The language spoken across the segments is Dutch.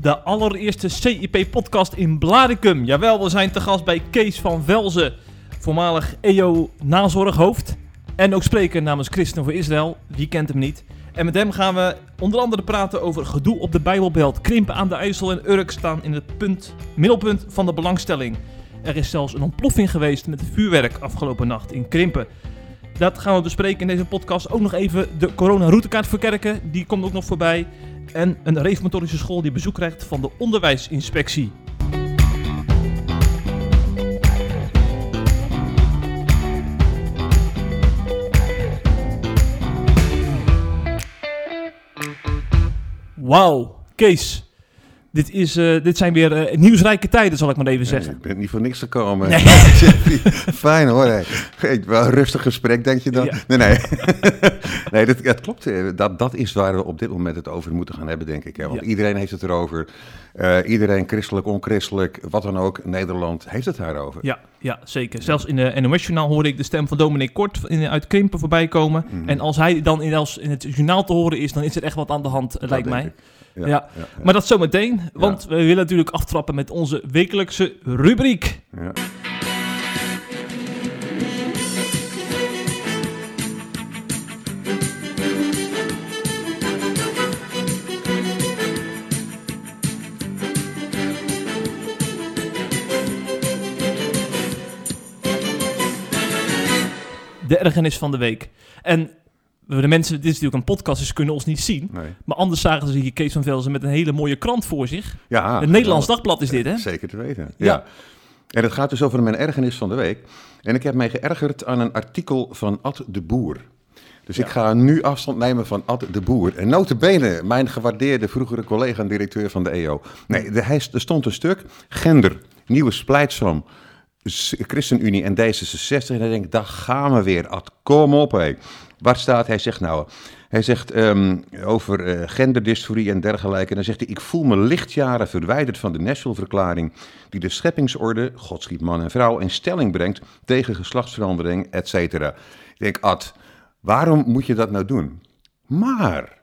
de allereerste CIP-podcast in Blaricum. Jawel, we zijn te gast bij Kees van Velzen, voormalig EO-nazorghoofd. En ook spreker namens Christen voor Israël, wie kent hem niet. En met hem gaan we onder andere praten over gedoe op de Bijbelbelt. Krimpen aan de IJssel en Urk staan in het punt, middelpunt van de belangstelling. Er is zelfs een ontploffing geweest met vuurwerk afgelopen nacht in Krimpen. Dat gaan we bespreken in deze podcast. Ook nog even de corona-routekaart voor kerken, die komt ook nog voorbij. En een reformatorische school die bezoek krijgt van de onderwijsinspectie. Wauw, Kees. Dit, is, eh, dit zijn weer eh, nieuwsrijke tijden, zal ik maar even zeggen. ik ben niet voor niks gekomen. Nee. Fijn hoor. Hey. Wel een rustig gesprek, denk je dan? Ja. Nee, nee. nee dat, dat klopt. eh, Dat, dat is waar we op dit moment het over moeten gaan hebben, denk ik. Hè? Want Ja. iedereen heeft het erover. Iedereen, christelijk, onchristelijk, wat dan ook. Nederland heeft het daarover. Ja, ja, zeker. Zelfs in de NOS-journaal hoorde ik de stem van Dominic Kort in, uit Krimpen voorbij komen. Mhm. En als hij dan in, als in het journaal te horen is, dan is er echt wat aan de hand, Dat lijkt mij. ik. Ja. ja. Maar dat zometeen, want we willen natuurlijk aftrappen met onze wekelijkse rubriek. ja. De ergernis van de week. En de mensen, dit is natuurlijk een podcast, dus kunnen ons niet zien. Nee. Maar anders zagen ze hier Kees van Velzen met een hele mooie krant voor zich. Ja, het Nederlands wel. Dagblad is dit, hè? Zeker te weten. Ja. Ja. En het gaat dus over mijn ergernis van de week. En ik heb mij geërgerd aan een artikel van Ad de Boer. Dus ik ga nu afstand nemen van Ad de Boer. En notabene, mijn gewaardeerde vroegere collega en directeur van de EO. Nee, de, hij, er stond een stuk, gender, nieuwe splijtsom, S- ChristenUnie en D66. En dan denk ik, daar gaan we weer, Ad, kom op hé. Waar staat, hij zegt nou... Hij zegt ehm, over eh, genderdysforie en dergelijke. En dan zegt hij: Ik voel me lichtjaren verwijderd van de Nashville-verklaring. die de scheppingsorde, God schiep man en vrouw, in stelling brengt tegen geslachtsverandering, et cetera. Ik denk, Ad, waarom moet je dat nou doen? Maar,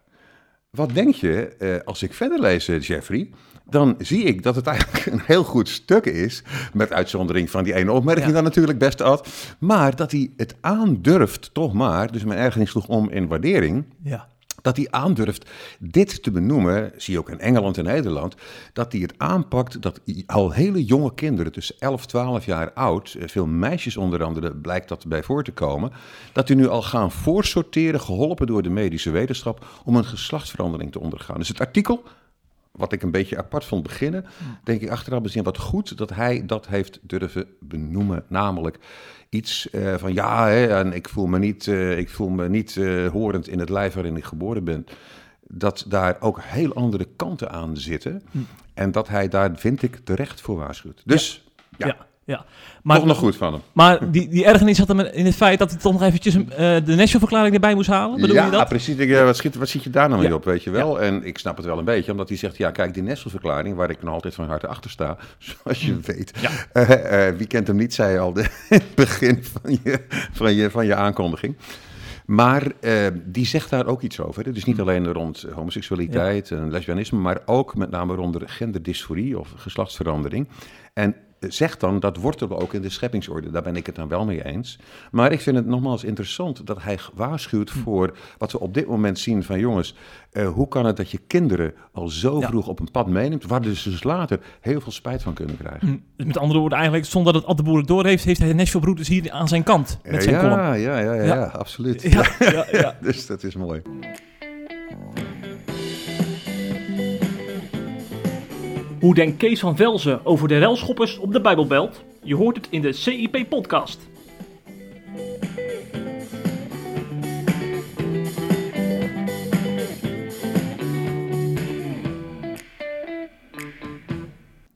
wat denk je, eh, als ik verder lees, eh, Jeffrey, dan zie ik dat het eigenlijk een heel goed stuk is, met uitzondering van die ene opmerking Ja. dan natuurlijk best Ad, maar dat hij het aandurft, toch maar, dus mijn ergernis sloeg om in waardering, Ja. dat hij aandurft dit te benoemen, zie je ook in Engeland en Nederland, dat hij het aanpakt dat al hele jonge kinderen, tussen 11, 12 jaar oud, eh, veel meisjes onder andere, blijkt dat bij voor te komen, dat die nu al gaan voorsorteren, geholpen door de medische wetenschap, om een geslachtsverandering te ondergaan. Dus het artikel, wat ik een beetje apart vond beginnen, denk ik achteraf bezien wat goed dat hij dat heeft durven benoemen. Namelijk iets eh, van ja, hè, en ik voel me niet, eh, ik voel me niet eh, horend in het lijf waarin ik geboren ben. Dat daar ook heel andere kanten aan zitten. En dat hij daar, vind ik, terecht voor waarschuwt. Dus ja, Ja. Ja. Maar, toch nog goed van hem. Maar die, die ergernis zat hem in het feit dat hij toch nog eventjes eh, de National-verklaring erbij moest halen. Bedoel ja, je dat? precies. Ik, eh, wat, schiet, wat zit je daar nou mee Ja. op, weet je wel? En ik snap het wel een beetje, omdat hij zegt... ja, kijk, die Nesselverklaring, waar ik nog altijd van harte achter sta... zoals je weet. Ja. Eh, wie kent hem niet, zei je al de, in het begin van je, van je, van je aankondiging. Maar die zegt daar ook iets over. hè. Dus niet alleen rond homoseksualiteit en lesbianisme... maar ook met name rond genderdysforie of geslachtsverandering. En zegt dan, dat wortelen ook in de scheppingsorde. Daar ben ik het dan wel mee eens. Maar ik vind het nogmaals interessant dat hij waarschuwt Hm. voor wat we op dit moment zien van jongens, eh, hoe kan het dat je kinderen al zo Ja. vroeg op een pad meeneemt, waar ze dus later heel veel spijt van kunnen krijgen. Hm, Dus met andere woorden, eigenlijk zonder dat Ad de Boer het door heeft, heeft hij Nashville Broeders hier aan zijn kant met zijn ja, ja, ja, ja, Ja. absoluut. Ja. Dus dat is mooi. Hoe denkt Kees van Velzen over de relschoppers op de Bijbelbelt? Je hoort het in de CIP-podcast.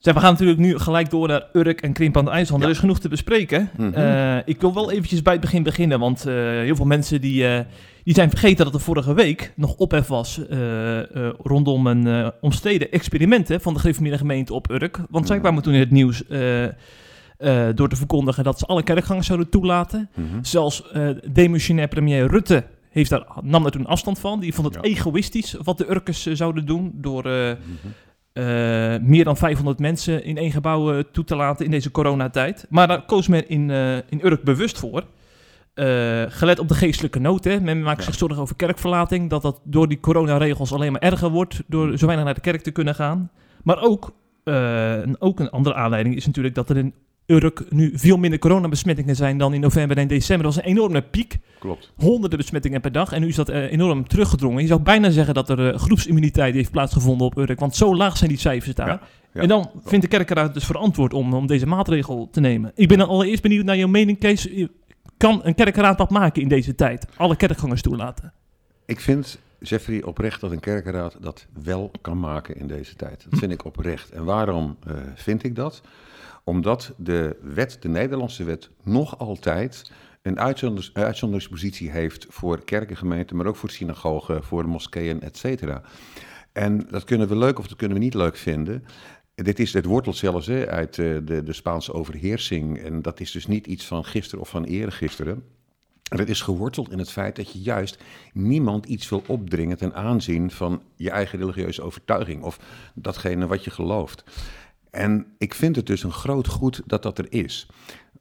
Zeg, we gaan natuurlijk nu gelijk door naar Urk en Krimp aan de IJssel. Ja. Er is genoeg te bespreken. Mhm. Eh, ik wil wel eventjes bij het begin beginnen, want eh, heel veel mensen die, eh, die zijn vergeten dat er vorige week nog ophef was rondom een omstreden experiment hè, van de gereformeerde gemeente op Urk. Want zij kwamen toen in het nieuws door te verkondigen dat ze alle kerkgangers zouden toelaten. Mhm. Zelfs demissionair premier Rutte heeft daar, nam daar toen afstand van. Die vond het Ja. egoïstisch wat de Urkers zouden doen door... Mhm. Eh, meer dan 500 mensen in één gebouw eh, toe te laten in deze coronatijd. Maar daar koos men in, uh, in Urk bewust voor. gelet op de geestelijke nood. Hè. Men maakt zich zorgen over kerkverlating. Dat dat door die coronaregels alleen maar erger wordt. Door zo weinig naar de kerk te kunnen gaan. Maar ook, ook een andere aanleiding is natuurlijk dat er in Urk nu veel minder coronabesmettingen zijn dan in november en december. Dat was een enorme piek. Klopt. Honderden besmettingen per dag. En nu is dat uh, enorm teruggedrongen. Je zou bijna zeggen dat er uh, groepsimmuniteit heeft plaatsgevonden op Urk. Want zo laag zijn die cijfers daar. Ja, ja. En dan vindt de kerkraad dus verantwoord om, om deze maatregel te nemen. Ik ben dan allereerst benieuwd naar jouw mening, Kees. Kan een kerkraad dat maken in deze tijd? Alle kerkgangers toelaten? Ik vind, Jeffrey, oprecht dat een kerkraad dat wel kan maken in deze tijd. Dat vind ik oprecht. En waarom uh, vind ik dat? Omdat de wet, de Nederlandse wet, nog altijd een uitzonderingspositie heeft voor kerken, gemeenten, maar ook voor synagogen, voor moskeeën, et cetera. En dat kunnen we leuk of dat kunnen we niet leuk vinden. Dit is, het wortelt zelfs hè, uit de, eh, de, de Spaanse overheersing. En dat is dus niet iets van gisteren of van eergisteren. En het is geworteld in het feit dat je juist niemand iets wil opdringen ten aanzien van je eigen religieuze overtuiging of datgene wat je gelooft. En ik vind het dus een groot goed dat dat er is.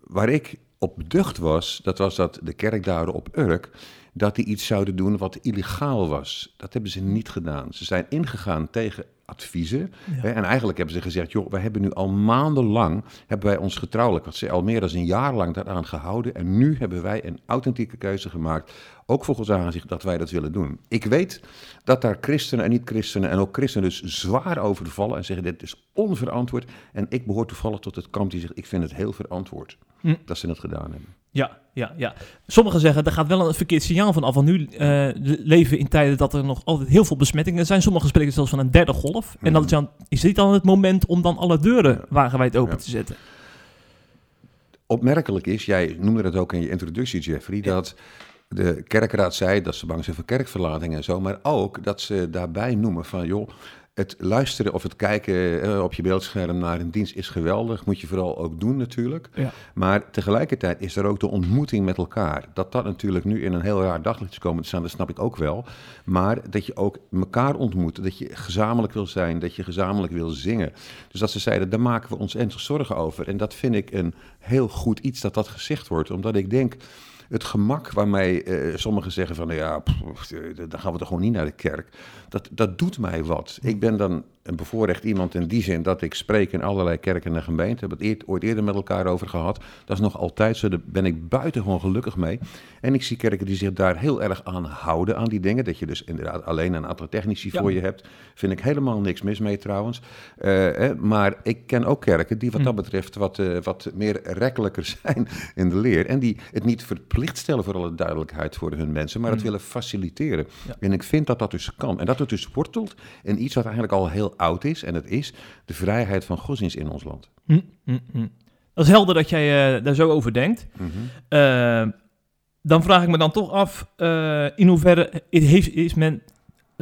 Waar ik op beducht was, dat was dat de kerkdaden op Urk, dat die iets zouden doen wat illegaal was. Dat hebben ze niet gedaan. Ze zijn ingegaan tegen adviezen. En eigenlijk hebben ze gezegd, joh, wij hebben nu al maandenlang, hebben wij ons getrouwelijk, wat ze al meer dan een jaar lang daaraan gehouden. En nu hebben wij een authentieke keuze gemaakt, ook volgens aanzicht dat wij dat willen doen. Ik weet dat daar christenen en niet-christenen en ook christenen dus zwaar over vallen en zeggen, dit is onverantwoord. En ik behoor toevallig tot het kamp die zegt, ik vind het heel verantwoord hm. dat ze het gedaan hebben. Ja, ja, ja. Sommigen zeggen, er gaat wel een verkeerd signaal van af. Want nu uh, leven in tijden dat er nog altijd heel veel besmettingen zijn. Sommigen spreken zelfs van een derde golf. En dan is, dan, is dit dan het moment om dan alle deuren wagenwijd open te zetten? Opmerkelijk is, jij noemde het ook in je introductie, Jeffrey, dat de kerkraad zei dat ze bang zijn voor kerkverlating en zo. Maar ook dat ze daarbij noemen van, joh, het luisteren of het kijken eh, op je beeldscherm naar een dienst is geweldig. Moet je vooral ook doen natuurlijk. Ja. Maar tegelijkertijd is er ook de ontmoeting met elkaar. Dat dat natuurlijk nu in een heel raar daglicht is komen te staan, dat snap ik ook wel. Maar dat je ook elkaar ontmoet. Dat je gezamenlijk wil zijn. Dat je gezamenlijk wil zingen. Dus dat ze zeiden, daar maken we ons ernstig zorgen over. En dat vind ik een heel goed iets dat dat gezegd wordt. Omdat ik denk het gemak waarmee uh, sommigen zeggen van, ja, dan gaan we toch gewoon niet naar de kerk. Dat, dat doet mij wat. Ik ben dan een bevoorrecht iemand in die zin dat ik spreek in allerlei kerken en gemeenten. Heb het ooit eerder met elkaar over gehad. Dat is nog altijd zo. Daar ben ik buitengewoon gelukkig mee. En ik zie kerken die zich daar heel erg aan houden, aan die dingen. Dat je dus inderdaad alleen een aantal technici voor je hebt. Vind ik helemaal niks mis mee trouwens. Uh, maar ik ken ook kerken die wat dat hm. betreft wat, uh, wat meer rekkelijker zijn in de leer. En die het niet verplicht stellen voor alle duidelijkheid voor hun mensen, maar het hm. willen faciliteren. En ik vind dat dat dus kan. En dat het dus wortelt in iets wat eigenlijk al heel oud is. En het is de vrijheid van godsdienst in ons land. Hm, hm, hm. Dat is helder dat jij uh, daar zo over denkt. Mhm. Eh, dan vraag ik me dan toch af, uh, in hoeverre heeft, is men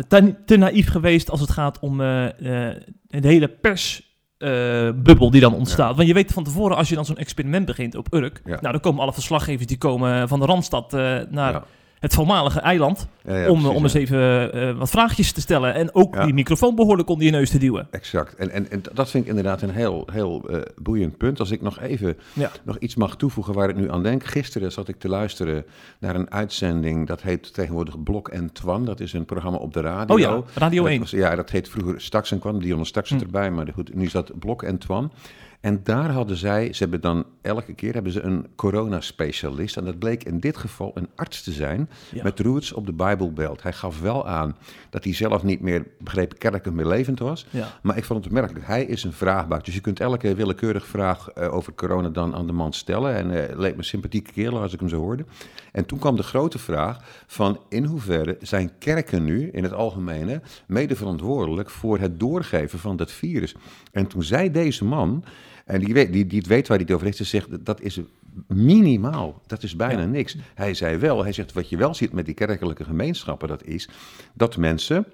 te, te, naïef geweest als het gaat om de hele persbubbel die dan ontstaat. Want je weet van tevoren, als je dan zo'n experiment begint op Urk, nou dan komen alle verslaggevers die komen van de Randstad naar het voormalige eiland. om, om eens even uh, wat vraagjes te stellen. En ook die microfoon behoorlijk onder je neus te duwen. Exact. En, en, en dat vind ik inderdaad een heel, heel uh, boeiend punt. Als ik nog even nog iets mag toevoegen waar ik nu aan denk. Gisteren zat ik te luisteren naar een uitzending. Dat heet tegenwoordig Blok en Twan. Dat is een programma op de radio. Oh ja, Radio 1. ja, dat heet vroeger Staks en Kwan. Dionne Staks zit hm. erbij. Maar goed, nu is dat Blok en Twan. En daar hadden zij, ze hebben dan elke keer hebben ze een coronaspecialist. En dat bleek in dit geval een arts te zijn met roots op de Bijbelbelt. Hij gaf wel aan dat hij zelf niet meer, begreep kerkelijk meer levend was. Maar ik vond het opmerkelijk. Hij is een vraagbaak. Dus je kunt elke willekeurige vraag uh, over corona dan aan de man stellen. En uh, leek me sympathieke kerel als ik hem zo hoorde. En toen kwam de grote vraag van in hoeverre zijn kerken nu in het algemene mede verantwoordelijk voor het doorgeven van dat virus. En toen zei deze man, en die, weet, die, die het weet waar hij het over heeft, ze zegt dat is minimaal, dat is bijna niks. Hij zei wel, hij zegt wat je wel ziet met die kerkelijke gemeenschappen, dat is dat mensen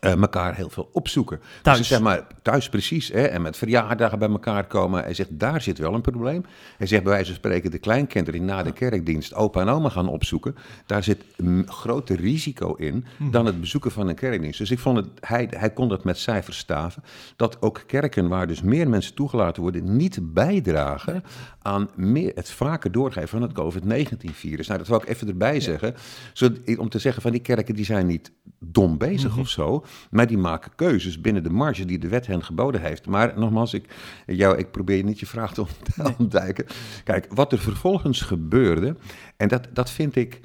uh, elkaar heel veel opzoeken. Thuis. Dus zeg maar, thuis precies. Hè, en met verjaardagen bij elkaar komen. Hij zegt, daar zit wel een probleem. Hij zegt bij wijze van spreken, de kleinkinderen die na de kerkdienst opa en oma gaan opzoeken. Daar zit een groter risico in Mhm. dan het bezoeken van een kerkdienst. Dus ik vond het, hij, hij kon dat met cijfers staven. Dat ook kerken waar dus meer mensen toegelaten worden, niet bijdragen aan meer, het vaker doorgeven van het COVID-19-virus. Nou, dat wil ik even erbij zeggen. Om te zeggen van die kerken die zijn niet dom bezig Mhm. of zo. Maar die maken keuzes binnen de marge die de wet hen geboden heeft. Maar nogmaals, ik, jou, ik probeer niet je vraag te ont- ontduiken. Kijk, wat er vervolgens gebeurde, en dat, dat vind ik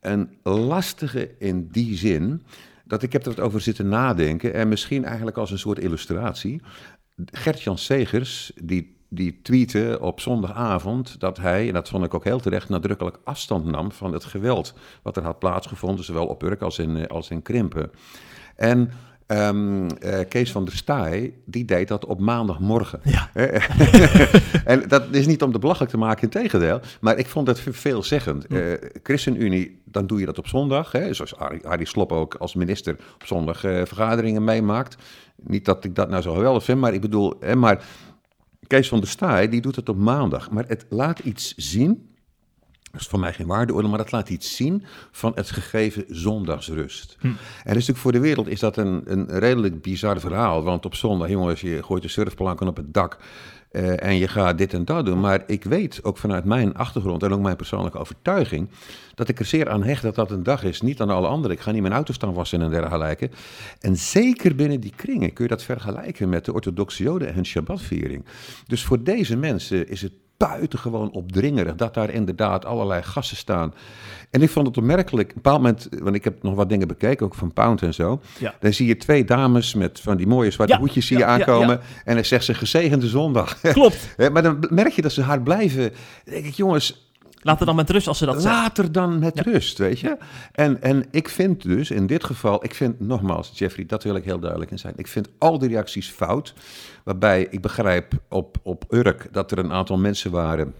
een lastige in die zin, dat ik heb er wat over zitten nadenken en misschien eigenlijk als een soort illustratie. Gert-Jan Segers, die, die tweette op zondagavond dat hij, en dat vond ik ook heel terecht, nadrukkelijk afstand nam van het geweld wat er had plaatsgevonden, zowel op Urk als in, eh, als in Krimpen. En ehm, eh, Kees van der Staaij, die deed dat op maandagmorgen. Ja. en dat is niet om de belachelijk te maken, in tegendeel. Maar ik vond het veelzeggend. Eh ChristenUnie, dan doe je dat op zondag. Hè, zoals Harry, Harry Slop ook als minister op zondag eh, vergaderingen meemaakt. Niet dat ik dat nou zo geweldig vind, maar ik bedoel... Hè, maar Kees van der Staaij, die doet het op maandag. Maar het laat iets zien... Dat is voor mij geen waardeoordeel, maar dat laat iets zien van het gegeven zondagsrust. En natuurlijk voor de wereld is dat een, een redelijk bizar verhaal. Want op zondag, jongens, je gooit de surfplanken op het dak eh, en je gaat dit en dat doen. Maar ik weet ook vanuit mijn achtergrond en ook mijn persoonlijke overtuiging... dat ik er zeer aan hecht dat dat een dag is, niet aan alle anderen. Ik ga niet mijn auto staan wassen en dergelijke. En zeker binnen die kringen kun je dat vergelijken met de orthodoxe joden en hun Shabbatviering. Dus voor deze mensen is het buitengewoon opdringerig dat daar inderdaad allerlei gassen staan. En ik vond het opmerkelijk, op een bepaald moment, want ik heb nog wat dingen bekeken, ook van Pound en zo. Ja. Dan zie je twee dames met van die mooie zwarte Ja, hoedjes zie je ja, aankomen. En dan zegt ze gezegende zondag. Klopt. Maar dan merk je dat ze hard blijven. Dan denk ik, jongens, Laat er dan met rust als ze dat zeggen. later dan met rust, weet je. En, en ik vind dus in dit geval, ik vind nogmaals, Jeffrey, dat wil ik heel duidelijk in zijn. Ik vind al die reacties fout. Waarbij ik begrijp op, op Urk dat er een aantal mensen waren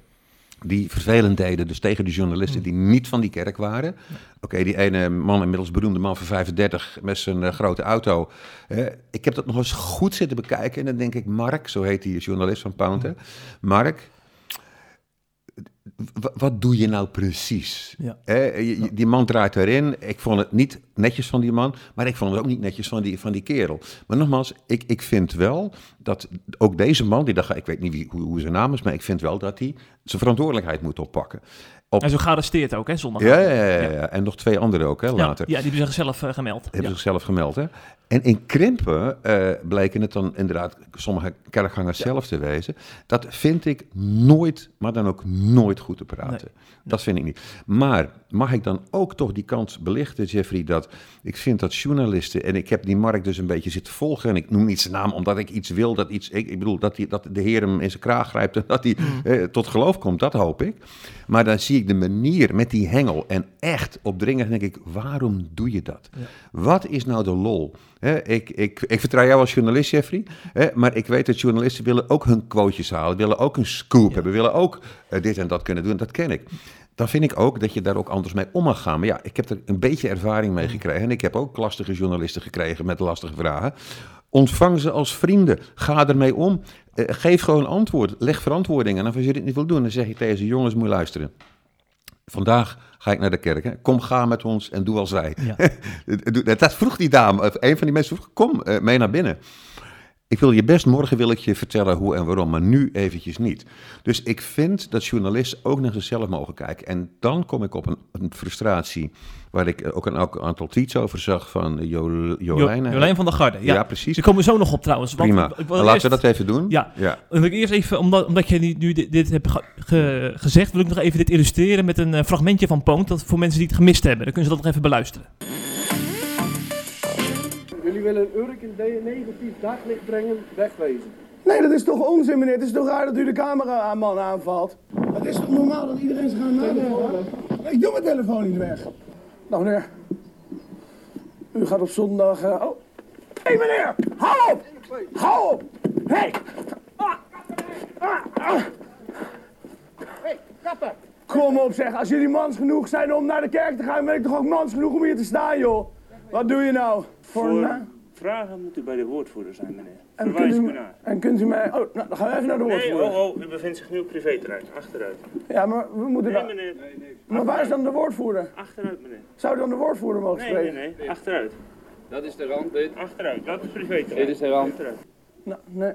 die vervelend deden, dus tegen de journalisten die niet van die kerk waren. Oké, die ene man, inmiddels beroemde man van 35 met zijn eh, grote auto. Eh, ik heb dat nog eens goed zitten bekijken en dan denk ik, Mark, zo heet die journalist van Pound, hè. Mark, wat doe je nou precies? Ja. Die man draait erin. Ik vond het niet netjes van die man, maar ik vond het ook niet netjes van die, van die kerel. Maar nogmaals, ik, ik vind wel dat ook deze man, die dacht, ik weet niet wie, hoe, hoe zijn naam is, maar ik vind wel dat hij zijn verantwoordelijkheid moet oppakken. Op, is ook gearresteerd ook, hè, zondag. ja, ja, ja, ja, en nog twee anderen ook, hè, Ja, later. ja, die hebben zichzelf eh, gemeld. Hebben zichzelf gemeld, hè? En in Krimpen eh, bleken het dan inderdaad sommige kerkgangers zelf te wezen. Dat vind ik nooit, maar dan ook nooit goed te praten. Dat vind ik niet. Maar mag ik dan ook toch die kant belichten, Jeffrey, dat ik vind dat journalisten, en ik heb die markt dus een beetje zitten volgen, en ik noem niet zijn naam omdat ik iets wil, dat iets, ik, ik bedoel dat, die, dat de Heer hem in zijn kraag grijpt en dat hij eh, tot geloof komt, dat hoop ik. Maar dan zie ik de manier met die hengel en echt opdringen, denk ik, waarom doe je dat? Wat is nou de lol? Ik, ik, ik vertrouw jou als journalist, Jeffrey. Maar ik weet dat journalisten willen ook hun quotejes halen. Willen ook een scoop hebben. Willen ook eh, dit en dat kunnen doen. Dat ken ik. Dan vind ik ook dat je daar ook anders mee om mag gaan. Maar ja, ik heb er een beetje ervaring mee gekregen. En ik heb ook lastige journalisten gekregen met lastige vragen. Ontvang ze als vrienden. Ga ermee om. Eh, geef gewoon antwoord. Leg verantwoording. En als je dit niet wil doen, dan zeg je tegen ze: jongens, moet je luisteren. Vandaag ga ik naar de kerk. Hè. Kom, ga met ons en doe als wij. Ja. Dat vroeg die dame. of Een van die mensen vroeg, kom eh, mee naar binnen. Ik wil je best, morgen wil ik je vertellen hoe en waarom, maar nu eventjes niet. Dus ik vind dat journalisten ook naar zichzelf mogen kijken. En dan kom ik op een, een frustratie, waar ik eh, ook een, ook een aantal tweets over zag van eh, Jo- Jo- Jolijn. Jolijn van der Garde. Ja, Ja, precies. Daar komen we zo nog op trouwens. want Prima. ik wil Dan laten eerst- we dat even doen. Ja. ja. Wil ik eerst even, omdat, omdat je nu, dit, dit hebt ge- ge- gezegd, wil ik nog even dit illustreren met een eh, fragmentje van Poont. Dat voor mensen die het gemist hebben. Dan kunnen ze dat nog even beluisteren. Willen Urk in de- negatief daglicht brengen, wegwezen. Nee, dat is toch onzin, meneer. Het is toch raar dat u de cameraman aanvalt? Het is toch normaal dat iedereen zich aan nadenken? Ik doe mijn telefoon niet weg. Nou meneer, u gaat op zondag... eh, oh, Hé, hey, meneer! Hou op! Hou op! Hé! Hey. hey, kappen! Kom op, zeg. Als jullie mans genoeg zijn om naar de kerk te gaan, ben ik toch ook mans genoeg om hier te staan, joh? Wat doe je nou? Voor, Voor- na- Vragen moet u bij de woordvoerder zijn, meneer. En Verwijs u, u naar. en kunt u mij... Oh, nou, dan gaan we even naar de Nee, woordvoerder. oh, oh, u bevindt zich nu op privéterrein. Achteruit. Ja, maar we moeten... Nee, dan- meneer. maar waar is dan de woordvoerder? Achteruit, meneer. Zou dan de woordvoerder mogen Nee, nee, spreken? nee. Achteruit. Dat is de rand, dit. Achteruit. Dat is privéterrein. Dit is de rand. Achteruit. Nou, nee.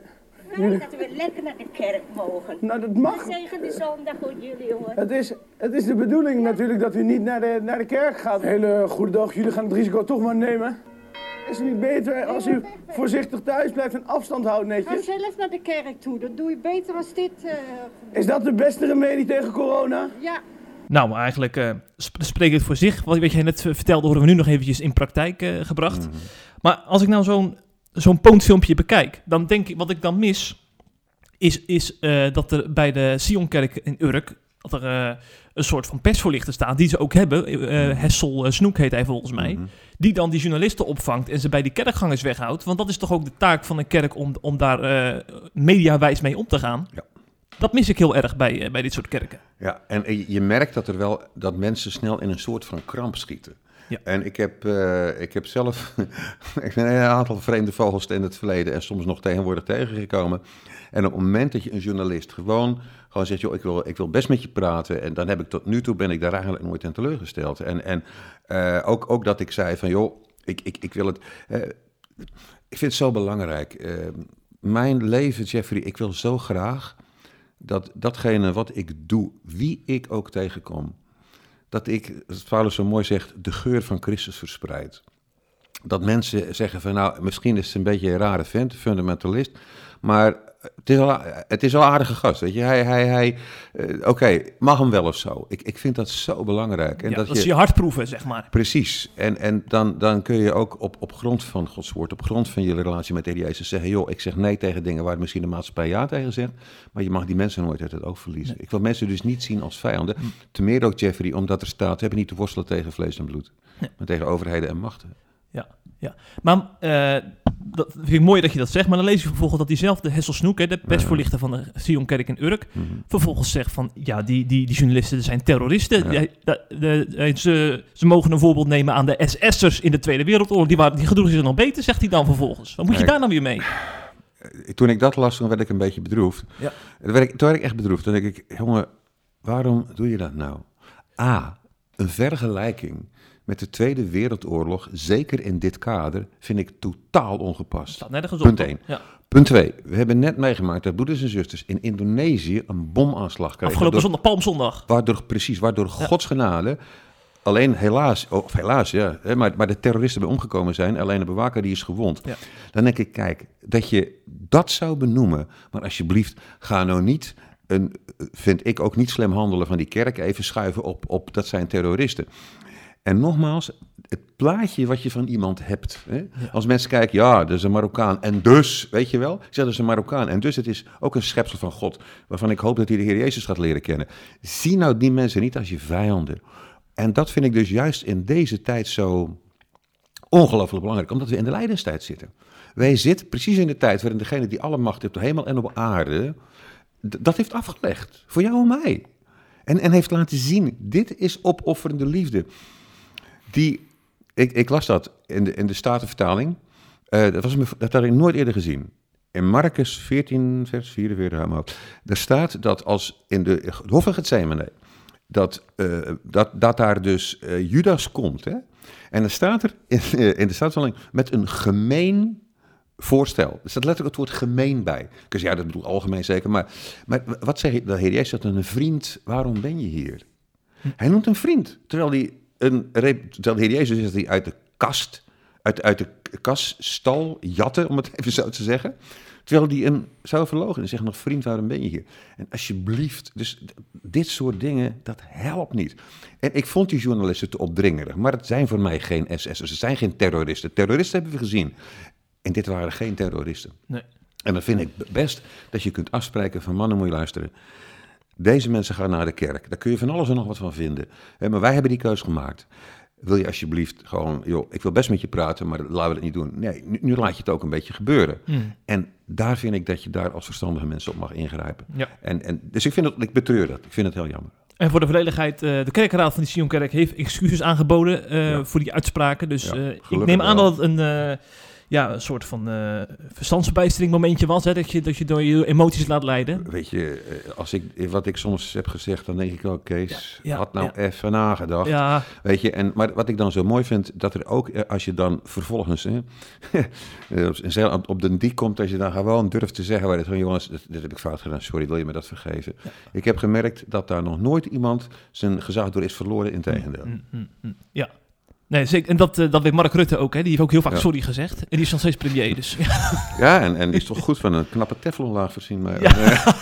Nou, dat we lekker naar de kerk mogen. Nou, dat mag. Tegen de zondag voor jullie, jongen. Het is, het is de bedoeling natuurlijk dat u niet naar de, naar de kerk gaat. Hele goede dag, jullie gaan het risico toch maar nemen. Is het niet beter als u voorzichtig thuis blijft en afstand houdt Ga netjes? zelf naar de kerk toe, dat doe je beter als dit. eh, Is dat de beste remedie tegen corona? ja, Nou, maar eigenlijk eh, sp- spreekt het voor zich. Wat, wat jij net eh, vertelde, horen we nu nog eventjes in praktijk eh, gebracht. Maar als ik nou zo'n zo'n poonfilmpje bekijk, dan denk ik, wat ik dan mis, is, is eh, dat er bij de Sionkerk in Urk, dat er eh, een soort van persvoorlichter staat, die ze ook hebben. eh, Hessel eh, Snoek heet hij volgens mij. Mhm. Die dan die journalisten opvangt en ze bij die kerkgangers weghoudt. Want dat is toch ook de taak van een kerk om, om daar mediawijs mee om te gaan. Ja. Dat mis ik heel erg bij, bij dit soort kerken. Ja, en je- merkt dat er wel dat mensen snel in een soort van kramp schieten. Ja. En ik heb, ik heb zelf ik ben een aantal vreemde vogels in het verleden en soms nog tegenwoordig tegengekomen. En op het moment dat je een journalist gewoon, gewoon zegt, joh, ik wil, ik wil best met je praten. En dan heb ik tot nu toe ben ik daar eigenlijk nooit aan teleurgesteld. En, en eh, ook, ook dat ik zei van, joh, ik, ik, ik wil het. eh, ik vind het zo belangrijk. Eh, mijn leven, Jeffrey, ik wil zo graag dat datgene wat ik doe, wie ik ook tegenkom, dat ik, als Paulus zo mooi zegt, de geur van Christus verspreid. Dat mensen zeggen van nou, misschien is het een beetje een rare vent, fundamentalist, maar het is al, het is al aardige gast, weet je. Hij, hij, hij, eh, oké, mag hem wel of zo. Ik, ik vind dat zo belangrijk. En Ja, dat, dat is je, je hart proeven, zeg maar. Precies. En, en dan, dan kun je ook op, op grond van Gods woord, op grond van je relatie met de Jezus zeggen... joh, ik zeg nee tegen dingen waar misschien de maatschappij ja tegen zegt... maar je mag die mensen nooit uit het oog verliezen. Ik wil mensen dus niet zien als vijanden. Te meer ook, Jeffrey, omdat er staat... we hebben niet te worstelen tegen vlees en bloed, maar tegen overheden en machten. Ja, ja. Maar eh, dat vind ik mooi dat je dat zegt. Maar dan lees je vervolgens dat diezelfde Hessel Snoek, hè, de persvoorlichter van de Sionkerk in Urk, Mhm. vervolgens zegt van, ja, die, die, die journalisten zijn terroristen. Ja. De- de- ze, ze mogen een voorbeeld nemen aan de SS'ers in de Tweede Wereldoorlog. Die, waren, die gedroegen zich nog beter, zegt hij dan vervolgens. Wat moet je daar nou weer mee? Toen ik dat las, toen werd ik een beetje bedroefd. Ja. Toen, werd ik, toen werd ik echt bedroefd. Toen denk ik, jongen, waarom doe je dat nou? A, een vergelijking met de Tweede Wereldoorlog, zeker in dit kader, vind ik totaal ongepast. Staat nergens op. Punt toch? één. Ja. Punt 2. We hebben net meegemaakt dat broeders en zusters in Indonesië een bomaanslag kregen. Afgelopen zondag, Palmzondag. waardoor, precies, waardoor Gods genade, alleen helaas, of helaas ja, maar, maar de terroristen bij omgekomen zijn, alleen de bewaker die is gewond. Ja. Dan denk ik, kijk, dat je dat zou benoemen, maar alsjeblieft, ga nou niet, een, vind ik ook niet slim handelen van die kerk, even schuiven op, op dat zijn terroristen. En nogmaals, het plaatje wat je van iemand hebt. Hè? Als mensen kijken, ja, dat is een Marokkaan. En dus, weet je wel? Ik zeg, dat is een Marokkaan. En dus, het is ook een schepsel van God. Waarvan ik hoop dat hij de Heer Jezus gaat leren kennen. Zie nou die mensen niet als je vijanden. En dat vind ik dus juist in deze tijd zo ongelooflijk belangrijk. Omdat we in de lijdenstijd zitten. Wij zitten precies in de tijd waarin degene die alle macht heeft op de hemel en op aarde... dat heeft afgelegd. Voor jou en mij. En, en heeft laten zien, dit is opofferende liefde. Die, ik, ik las dat in de, in de Statenvertaling. Eh, dat, was dat had ik nooit eerder gezien. In Marcus 14, vers 44, hou maar op. Daar staat dat als in de het Hof van Gethsemane, dat, eh, dat, dat daar dus eh, Judas komt. Hè? En dan staat er in, in de Statenvertaling met een gemeen voorstel. Er staat letterlijk het woord gemeen bij. Dus ja, dat bedoelt algemeen zeker. Maar, maar wat zeg je? De Heer Jezus zegt een vriend, waarom ben je hier? Hij noemt een vriend. Terwijl, die een, terwijl de Heer Jezus is die uit de kast, uit, uit de kaststal jatten, om het even zo te zeggen. Terwijl die een zou verlogen en zegt nog, vriend, waarom ben je hier? En alsjeblieft, dus dit soort dingen, dat helpt niet. En ik vond die journalisten te opdringerig, maar het zijn voor mij geen SS'ers, het zijn geen terroristen. Terroristen hebben we gezien. En dit waren geen terroristen. Nee. En dan vind ik best dat je kunt afspreken van mannen, moet je luisteren. Deze mensen gaan naar de kerk. Daar kun je van alles en nog wat van vinden. Maar wij hebben die keus gemaakt. Wil je alsjeblieft gewoon, joh, ik wil best met je praten, maar laten we dat niet doen. Nee, nu, nu laat je het ook een beetje gebeuren. Hmm. En daar vind ik dat je daar als verstandige mensen op mag ingrijpen. Ja. En, en, dus ik, vind het, ik betreur dat. Ik vind het heel jammer. En voor de volledigheid, eh, de kerkraad van die Sionkerk heeft excuses aangeboden eh, Ja. voor die uitspraken. Dus Ja, eh, ik neem aan wel. dat het een, ja, een soort van eh verstandsbijstering momentje was. Hè, dat, je, dat je door je emoties laat leiden. Weet je, eh, als ik, wat ik soms heb gezegd, dan denk ik wel, Kees, Ja, ja, had nou ja. even nagedacht. Weet je, en, maar wat ik dan zo mooi vind, dat er ook, eh, als je dan vervolgens hè, op- op, de die komt, als je dan gewoon durft te zeggen, waar het van jongens, dit, dit heb ik fout gedaan, sorry, wil je me dat vergeven? Ik heb gemerkt dat daar nog nooit iemand zijn gezag door is verloren, in tegendeel. Mm, mm, mm. ja. Nee, zeker. En dat, eh, dat weet Mark Rutte ook. Hè. Die heeft ook heel vaak Ja. sorry gezegd. En die is nog steeds premier. Dus Ja, en, en die is toch goed van een knappe teflonlaag voorzien. Maar, Ja.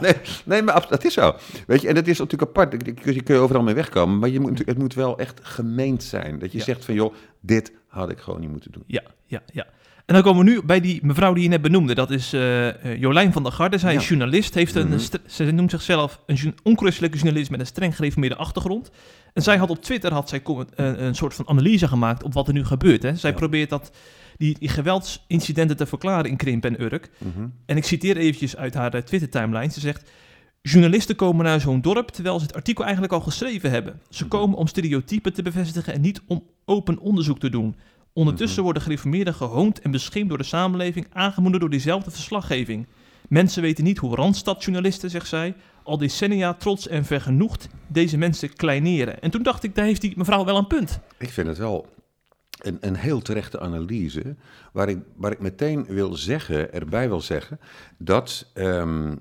nee, nee, maar dat is zo. Weet je, en dat is natuurlijk apart. Je kun je overal mee wegkomen, maar je moet, het moet wel echt gemeend zijn. Dat je Ja. zegt van, joh, dit had ik gewoon niet moeten doen. Ja, ja, ja. En dan komen we nu bij die mevrouw die je net benoemde. Dat is eh, eh, Jolijn van der Garde. Zij is journalist. Heeft een, Mhm. ze noemt zichzelf een onchristelijke journalist met een streng gereformeerde achtergrond. En zij had op Twitter had zij een, een soort van analyse gemaakt op wat er nu gebeurt. Hè. Zij Ja. probeert dat, die, die geweldsincidenten te verklaren in Krimp en Urk. Mhm. En ik citeer eventjes uit haar eh, Twitter-timeline. Ze zegt... Journalisten komen naar zo'n dorp terwijl ze het artikel eigenlijk al geschreven hebben. Ze Mhm. komen om stereotypen te bevestigen en niet om open onderzoek te doen. Ondertussen Mhm. worden gereformeerden gehoond en beschimd door de samenleving, aangemoedigd door diezelfde verslaggeving. Mensen weten niet hoe Randstad-journalisten, zegt zij, al decennia trots en vergenoegd deze mensen kleineren. En toen dacht ik, daar heeft die mevrouw wel een punt. Ik vind het wel een, een heel terechte analyse, waar ik, waar ik meteen wil zeggen, erbij wil zeggen, dat, ehm,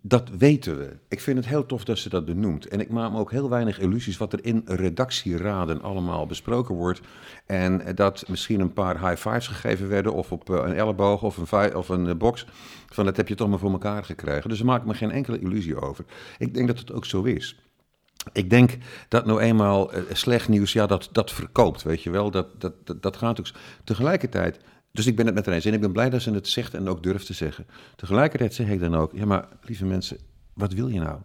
dat weten we. Ik vind het heel tof dat ze dat benoemt. En ik maak me ook heel weinig illusies wat er in redactieraden allemaal besproken wordt. En dat misschien een paar high fives gegeven werden, of op eh, een elleboog of een, of een eh, box. Van dat heb je toch maar voor elkaar gekregen. Dus daar maak ik me geen enkele illusie over. Ik denk dat het ook zo is. Ik denk dat nou eenmaal eh, slecht nieuws, ja, dat, dat verkoopt, weet je wel. Dat, dat, dat, dat gaat ook. Tegelijkertijd, dus ik ben het met haar eens en ik ben blij dat ze het zegt en ook durft te zeggen. Tegelijkertijd zeg ik dan ook, ja, maar lieve mensen, wat wil je nou?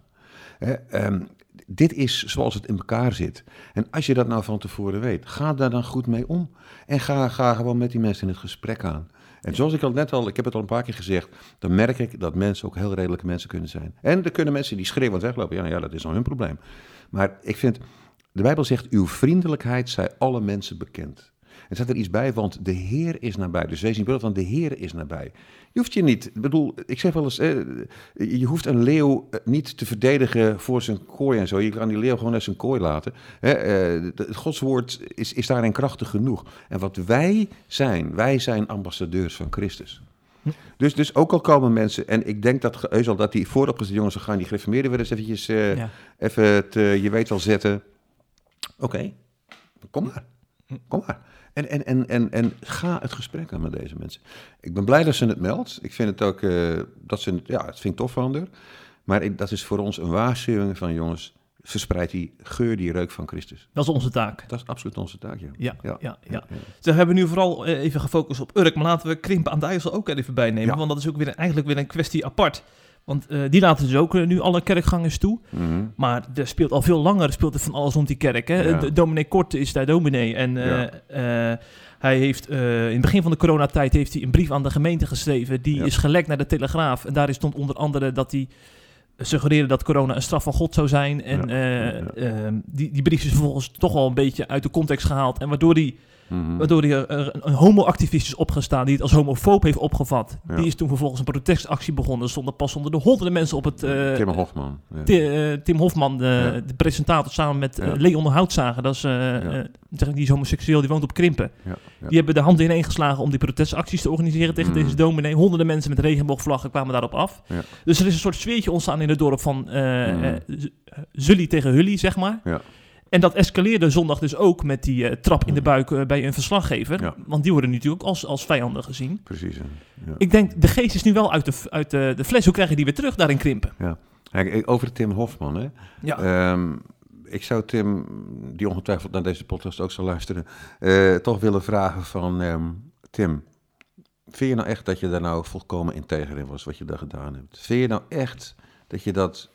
Hè, ehm, dit is zoals het in elkaar zit. En als je dat nou van tevoren weet, ga daar dan goed mee om. En ga, gewoon met die mensen in het gesprek aan. En zoals ik al net al, ik heb het al een paar keer gezegd, dan merk ik dat mensen ook heel redelijke mensen kunnen zijn. En er kunnen mensen die schreeuwend weglopen, ja, ja dat is dan hun probleem. Maar ik vind, de Bijbel zegt, uw vriendelijkheid zij alle mensen bekend. Er staat er iets bij, want de Heer is nabij. Dus wees niet beeld van de Heer is nabij. Je hoeft je niet, ik bedoel, ik zeg wel eens, eh, je hoeft een leeuw eh, niet te verdedigen voor zijn kooi en zo. Je kan die leeuw gewoon uit zijn kooi laten. Hè, eh, het Godswoord is, is daarin krachtig genoeg. En wat wij zijn, wij zijn ambassadeurs van Christus. Dus, dus ook al komen mensen, en ik denk dat heus al dat die vooropgezette jongens, we gaan die gereformeerden weer eens eventjes, eh, Ja. even het, eh, je weet wel zetten. Oké, kom maar. Kom maar. En, en, en, en, en ga het gesprek aan met deze mensen. Ik ben blij dat ze het meldt. Ik vind het ook, eh, dat ze, ja, het vind ik tof van haar. Maar ik- dat is voor ons een waarschuwing van jongens, verspreid die geur, die reuk van Christus. Dat is onze taak. Dat is absoluut onze taak, ja. Ja, ja, ja. ja. Dus we hebben nu vooral eh, even gefocust op Urk, maar laten we Krimpen aan de IJssel ook even bijnemen, want dat is ook weer eigenlijk weer een kwestie apart. Want eh, die laten dus ook eh, nu alle kerkgangers toe. Mhm. Maar er speelt al veel langer speelt er van alles rond die kerk. Hè? Ja. De- Dominee Kort is daar dominee. En eh, Ja. eh, hij heeft eh, in het begin van de coronatijd heeft hij een brief aan de gemeente geschreven. Die Ja. is gelekt naar de Telegraaf. En daarin stond onder andere dat hij suggereerde dat corona een straf van God zou zijn. En Ja. eh, Ja. eh, die, die brief is vervolgens toch al een beetje uit de context gehaald. En waardoor Mhm. Waardoor hij er een, een homo-activist is opgestaan die het als homofoob heeft opgevat. Ja. Die is toen vervolgens een protestactie begonnen. Er stonden pas onder de honderden mensen op het... eh, Tim Hofman. Ja. Eh, Tim Hofman, de, Ja. de presentator, samen met eh, Ja. Leon Houtzager. Dat is, eh, eh, zeg ik, die is homoseksueel, die woont op Krimpen. Die hebben de handen ineen geslagen om die protestacties te organiseren tegen Mhm. deze dominee. Honderden mensen met regenboogvlaggen kwamen daarop af. Ja. Dus er is een soort sfeertje ontstaan in het dorp van eh eh, eh, Zully tegen Hully, zeg maar. Ja. En dat escaleerde zondag dus ook met die eh, trap in de buik eh, bij een verslaggever. Ja. Want die worden natuurlijk ook als, als vijanden gezien. Precies. Ja. Ik denk, de geest is nu wel uit de, uit de, de fles. Hoe krijg je die weer terug daarin krimpen? Kijk, ik- over Tim Hofman, hè. Ja. Ehm, ik zou Tim, die ongetwijfeld naar deze podcast ook zal luisteren, eh, toch willen vragen van... ehm, Tim, vind je nou echt dat je daar nou volkomen integer in was, wat je daar gedaan hebt? Vind je nou echt dat je dat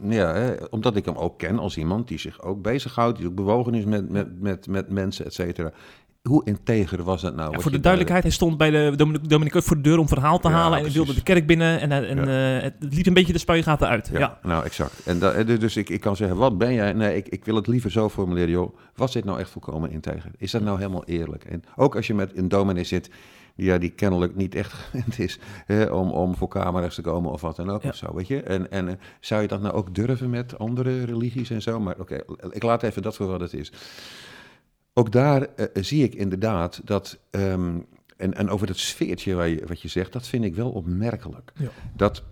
ja, hè, omdat ik hem ook ken als iemand die zich ook bezighoudt, die ook bewogen is met, met, met, met mensen, et cetera. Hoe integer was het nou? Ja, voor de duidelijkheid, hij stond bij de Dominic, voor de deur om verhaal te Ja, halen. En hij wilde de kerk binnen en, en eh, het, het liet een beetje de spuigaten uit. Ja, nou exact. En da- eh, dus ik, ik kan zeggen, wat ben jij? Nee, ik, ik wil het liever zo formuleren, joh. Was dit nou echt volkomen integer? Is dat nou helemaal eerlijk? En ook als je met een dominee zit, ja, die kennelijk niet echt gewend is hè, om, om voor camera's te komen of wat dan ook Ja. of zo, weet je? En, en eh, zou je dat nou ook durven met andere religies en zo? Maar oké, ik laat even dat voor wat het is. Ook daar eh, zie ik inderdaad dat... ehm, en, en over dat sfeertje waar je, wat je zegt, dat vind ik wel opmerkelijk. Ja. Dat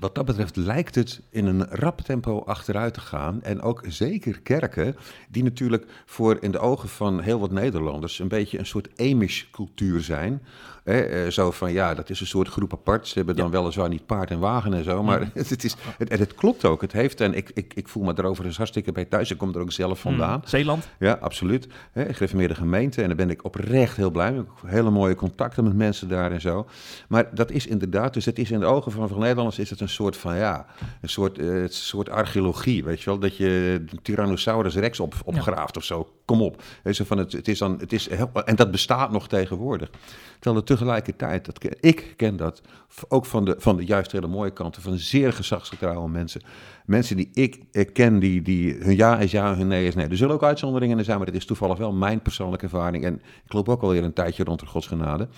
wat dat betreft lijkt het in een rap tempo achteruit te gaan. En ook zeker kerken, die natuurlijk voor in de ogen van heel wat Nederlanders een beetje een soort Amish-cultuur zijn. Hè, eh, zo van ja, dat is een soort groep apart. Ze hebben dan weliswaar niet paard en wagen en zo. Maar het, is, het, en het klopt ook. Het heeft, en ik, ik, ik voel me erover eens hartstikke bij thuis. Ik kom er ook zelf vandaan. Mm, Zeeland. Ja, absoluut. Hè, gereformeerde gemeente. En daar ben ik oprecht heel blij mee. Hele mooie contacten met mensen daar en zo. Maar dat is inderdaad, dus het is in de ogen van Nederlanders is het een soort van, ja, een soort, het een soort archeologie, weet je wel. Dat je de Tyrannosaurus rex op, opgraaft of zo. Kom op. Zo van het, het is dan, het is heel, en dat bestaat nog tegenwoordig. Terwijl er tegelijkertijd, dat, ik ken dat, ook van de, van de juist hele mooie kanten, van zeer gezagsgetrouwe mensen. Mensen die ik eh, ken, die, die hun ja is ja hun nee is nee. Er zullen ook uitzonderingen in zijn, maar dat is toevallig wel mijn persoonlijke ervaring. En ik loop ook alweer een tijdje rond de godsgenade.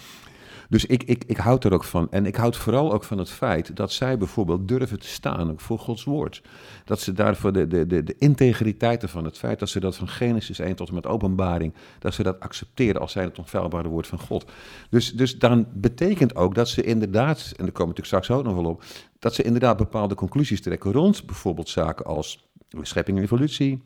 Dus ik, ik, ik houd er ook van. En ik houd vooral ook van het feit dat zij bijvoorbeeld durven te staan ook voor Gods woord. Dat ze daarvoor de, de, de, de integriteit ervan, het feit dat ze dat van Genesis 1 tot en met openbaring, dat ze dat accepteren als zij het onfeilbare woord van God. Dus, dus dan betekent ook dat ze inderdaad, en daar komen we natuurlijk straks ook nog wel op, dat ze inderdaad bepaalde conclusies trekken rond bijvoorbeeld zaken als schepping en evolutie,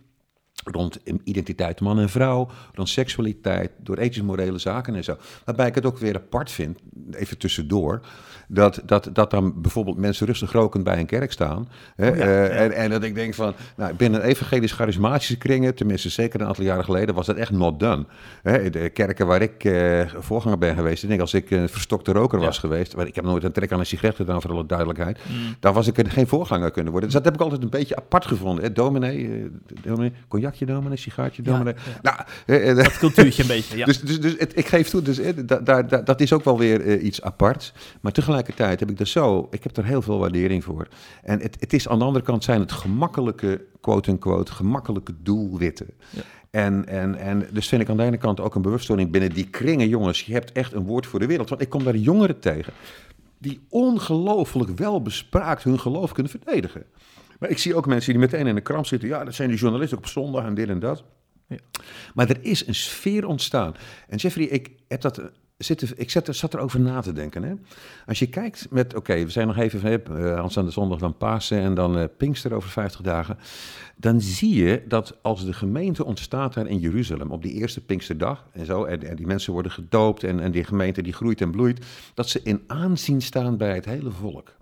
rond identiteit man en vrouw, rond seksualiteit, door ethisch-morele zaken en zo. Waarbij ik het ook weer apart vind, even tussendoor, dat, dat, dat dan bijvoorbeeld mensen rustig rokend bij een kerk staan. Hè, Oh ja, eh, ja. En, en dat ik denk van, nou, binnen evangelisch-charismatische kringen, tenminste zeker een aantal jaren geleden, was dat echt not done. Hè, de kerken waar ik eh, voorganger ben geweest, ik denk als ik een verstokte roker was geweest, want ik heb nooit een trek aan een sigaret gedaan, voor alle duidelijkheid, Mm. dan was ik er geen voorganger kunnen worden. Dus dat heb ik altijd een beetje apart gevonden. Hè. Dominee, eh, dominee, cognacje dominee, sigaartje dominee. Nou, eh, Dat cultuurtje een beetje, ja. dus, dus, dus het, ik geef toe, dus, eh, da- dat is ook wel weer iets aparts. Maar tegelijkertijd heb ik er zo, ik heb er heel veel waardering voor. En het, het is aan de andere kant zijn het gemakkelijke, quote-unquote, gemakkelijke doelwitten. Ja. En, en, en dus vind ik aan de ene kant ook een bewustwording binnen die kringen, jongens, je hebt echt een woord voor de wereld. Want ik kom daar jongeren tegen die ongelooflijk wel bespraakt hun geloof kunnen verdedigen. Maar ik zie ook mensen die meteen in de kramp zitten. Ja, dat zijn die journalisten op zondag en dit en dat. Ja. Maar er is een sfeer ontstaan. En Jeffrey, ik, heb dat, ik zat, er- zat erover na te denken. Hè? Als je kijkt met, oké, we zijn nog even van uh, aanstaande zondag dan Pasen en dan eh, Pinkster over 50 dagen. Dan zie je dat als de gemeente ontstaat daar in Jeruzalem op die eerste Pinksterdag en zo, en die mensen worden gedoopt en, en die gemeente die groeit en bloeit, dat ze in aanzien staan bij het hele volk.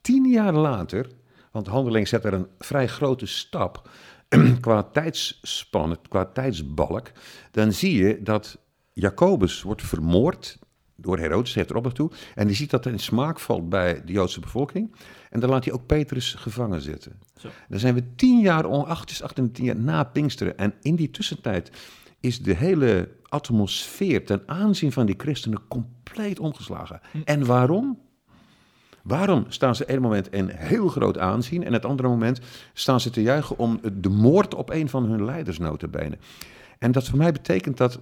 Tien jaar later, want handeling zet er een vrij grote stap qua tijdsspan, qua tijdsbalk, dan zie je dat Jacobus wordt vermoord door Herodes, heeft erop toe. En die ziet dat er in smaak valt bij de Joodse bevolking. En dan laat hij ook Petrus gevangen zitten. Zo. Dan zijn we tien jaar, acht is acht en tien jaar na Pinksteren. En in die tussentijd is de hele atmosfeer ten aanzien van die christenen compleet omgeslagen. En waarom? Waarom staan ze een moment in heel groot aanzien en het andere moment staan ze te juichen om de moord op een van hun leiders notabene? En dat voor mij betekent dat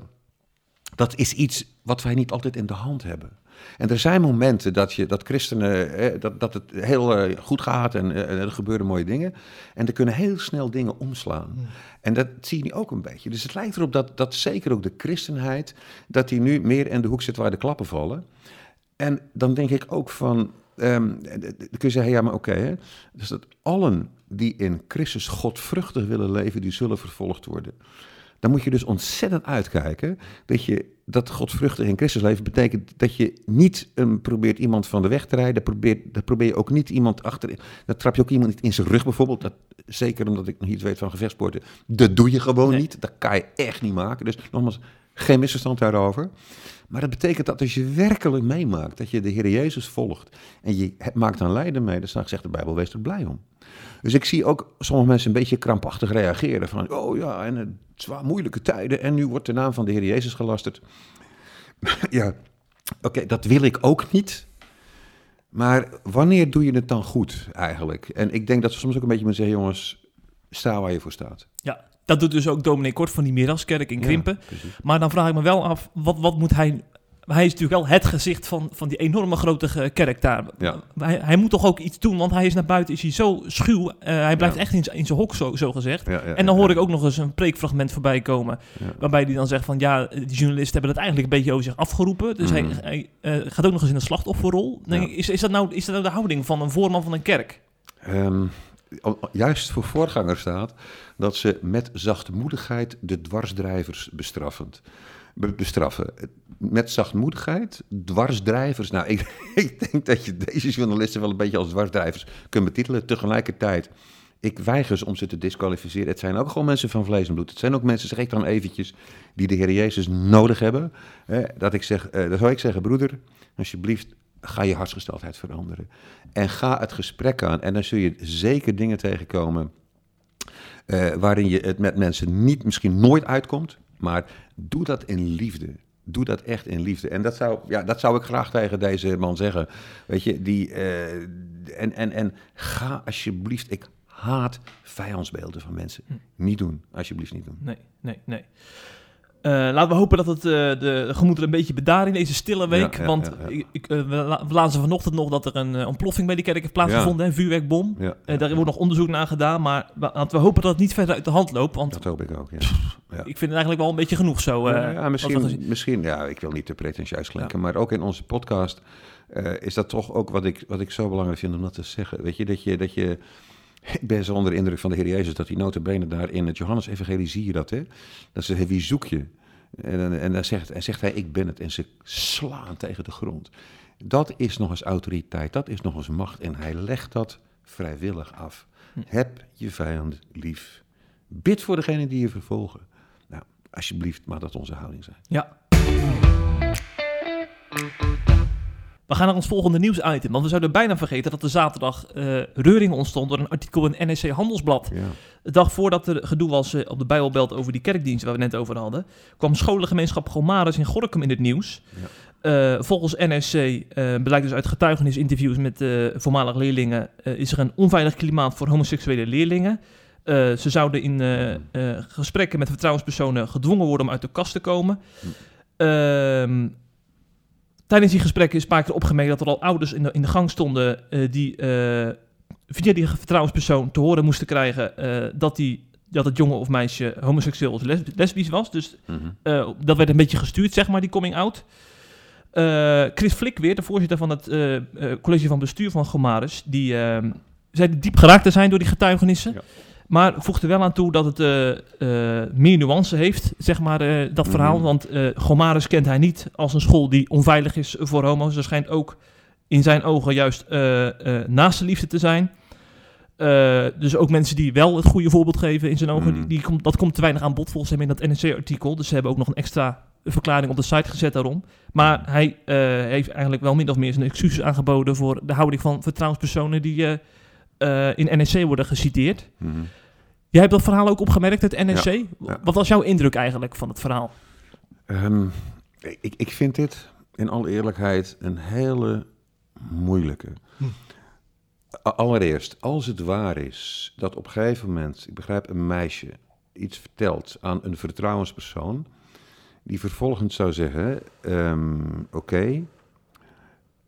dat is iets wat wij niet altijd in de hand hebben. En er zijn momenten dat, je, dat christenen, eh, dat, dat het heel eh, goed gaat en eh, er gebeuren mooie dingen. En er kunnen heel snel dingen omslaan. En dat zie je nu ook een beetje. Dus het lijkt erop dat, dat zeker ook de christenheid, dat die nu meer in de hoek zit waar de klappen vallen. En dan denk ik ook van, ehm, dan kun je zeggen, ja maar oké, dus dat allen die in Christus godvruchtig willen leven, die zullen vervolgd worden. Dan moet je dus ontzettend uitkijken dat je dat godvruchtig in Christus leven betekent dat je niet um, probeert iemand van de weg te rijden. Probeert, dat probeer je ook niet iemand achter. Dat trap je ook iemand niet in zijn rug bijvoorbeeld. Dat, zeker omdat ik nog iets weet van gevechtsporten. Dat doe je gewoon Nee. niet. Dat kan je echt niet maken. Dus nogmaals, geen misverstand daarover. Maar dat betekent dat als je werkelijk meemaakt dat je de Heer Jezus volgt en je maakt een lijden mee, dan zegt de Bijbel, wees er blij om. Dus ik zie ook sommige mensen een beetje krampachtig reageren van, oh ja, en het zwaar moeilijke tijden en nu wordt de naam van de Heer Jezus gelasterd. ja, oké, dat wil ik ook niet. Maar wanneer doe je het dan goed eigenlijk? En ik denk dat we soms ook een beetje moeten zeggen, jongens, sta waar je voor staat. Ja, dat doet dus ook dominee Kort van die Miraskerk in Krimpen. Ja. Maar dan vraag ik me wel af, wat, wat moet hij... Hij is natuurlijk wel het gezicht van, van die enorme grote ge- kerk daar. Ja. Hij, hij moet toch ook iets doen, want hij is naar buiten is hij zo schuw. Eh, hij blijft Ja. echt in, in zijn hok, zo, zo gezegd. Ja, En dan hoor ik ook nog eens een preekfragment voorbij komen. Waarbij hij dan zegt van ja, die journalisten hebben het eigenlijk een beetje over zich afgeroepen. Dus Mhm. hij, hij eh, gaat ook nog eens in een slachtofferrol. Denk ik, is, is, dat nou, is dat nou de houding van een voorman van een kerk? Ehm, juist voor voorganger staat dat ze met zachtmoedigheid de dwarsdrijvers bestraffend. Be- bestraffen. Met zachtmoedigheid, dwarsdrijvers. Nou, ik, ik denk dat je deze journalisten wel een beetje als dwarsdrijvers kunt betitelen. Tegelijkertijd, ik weiger om ze te disqualificeren. Het zijn ook gewoon mensen van vlees en bloed. Het zijn ook mensen, zeg ik dan eventjes, die de Heer Jezus nodig hebben. Eh, dat ik zeg, eh, dan zou ik zeggen, broeder, alsjeblieft, ga je hartsgesteldheid veranderen. En ga het gesprek aan. En dan zul je zeker dingen tegenkomen eh, waarin je het met mensen niet, misschien nooit uitkomt. Maar doe dat in liefde. Doe dat echt in liefde. En dat zou, ja, dat zou ik graag tegen deze man zeggen. Weet je, die. eh, en, en, en ga alsjeblieft. Ik haat vijandsbeelden van mensen. Niet doen. Alsjeblieft niet doen. Nee, nee, nee. Eh, laten we hopen dat het, eh, de gemoederen een beetje bedaren in deze stille week. Ja, ja, want ja, ja. Ik, ik, eh, we, la- we lazen vanochtend nog dat er een ontploffing bij die kerk heeft plaatsgevonden. Een vuurwerkbom. Daar wordt nog onderzoek naar gedaan. Maar we- laten we hopen dat het niet verder uit de hand loopt. Want dat hoop ik ook. Ja. Ja. ik vind het eigenlijk wel een beetje genoeg zo. we misschien, misschien, ja, ik wil niet te pretentieus klinken, maar ook in onze podcast is dat toch ook wat ik, wat ik zo belangrijk vind om dat te zeggen. Weet je, dat je, dat je, ik ben zo onder de indruk van de Heer Jezus dat die notabene daar in het Johannes-evangelie zie je dat, hè. Dat ze, wie zoek je? En, en, dan zegt, en zegt hij, ik ben het. En ze slaan tegen de grond. Dat is nog eens autoriteit, dat is nog eens macht. En hij legt dat vrijwillig af. Heb je vijand lief. Bid voor degene die je vervolgen. Nou, alsjeblieft, mag dat onze houding zijn. Ja. We gaan naar ons volgende nieuwsitem. Want we zouden bijna vergeten dat er zaterdag eh reuring ontstond door een artikel in NSC Handelsblad. Ja. De dag voordat er gedoe was eh, op de Bijbelbelt over die kerkdienst waar we net over hadden, kwam scholengemeenschap Gomarus in Gorkum in het nieuws. Eh, volgens NSC, eh, blijkt dus uit getuigenisinterviews met voormalige leerlingen, is er een onveilig klimaat voor homoseksuele leerlingen. Ze zouden in gesprekken met vertrouwenspersonen gedwongen worden om uit de kast te komen. Ehm, tijdens die gesprekken is een paar keer opgemerkt dat er al ouders in de, in de gang stonden eh, die eh, via die vertrouwenspersoon te horen moesten krijgen eh, dat, die, dat het jongen of meisje homoseksueel of lesb- lesbisch was. Dus Mhm. dat werd een beetje gestuurd, zeg maar, die coming out. Chris Flik weer, de voorzitter van het college van bestuur van Gomarus, die zei diep geraakt te zijn door die getuigenissen. Ja. Maar voegde wel aan toe dat het eh, eh, meer nuance heeft, zeg maar, eh, dat verhaal. Mhm. Want eh Gomarus kent hij niet als een school die onveilig is voor homo's. Er schijnt ook in zijn ogen juist eh naaste liefde te zijn. Dus ook mensen die wel het goede voorbeeld geven in zijn ogen, Mhm. die, die komt, dat komt te weinig aan bod volgens hem in dat NRC-artikel. Dus ze hebben ook nog een extra verklaring op de site gezet daarom. Maar hij heeft eigenlijk wel min of meer zijn excuses aangeboden voor de houding van vertrouwenspersonen die eh, in NRC worden geciteerd. Mhm. Jij hebt dat verhaal ook opgemerkt, het NRC. ja. Wat was jouw indruk eigenlijk van het verhaal? Ehm, ik, ik vind dit, in alle eerlijkheid, een hele moeilijke. A- Allereerst, als het waar is dat op een gegeven moment, ik begrijp, een meisje iets vertelt aan een vertrouwenspersoon, die vervolgens zou zeggen: ehm, Oké,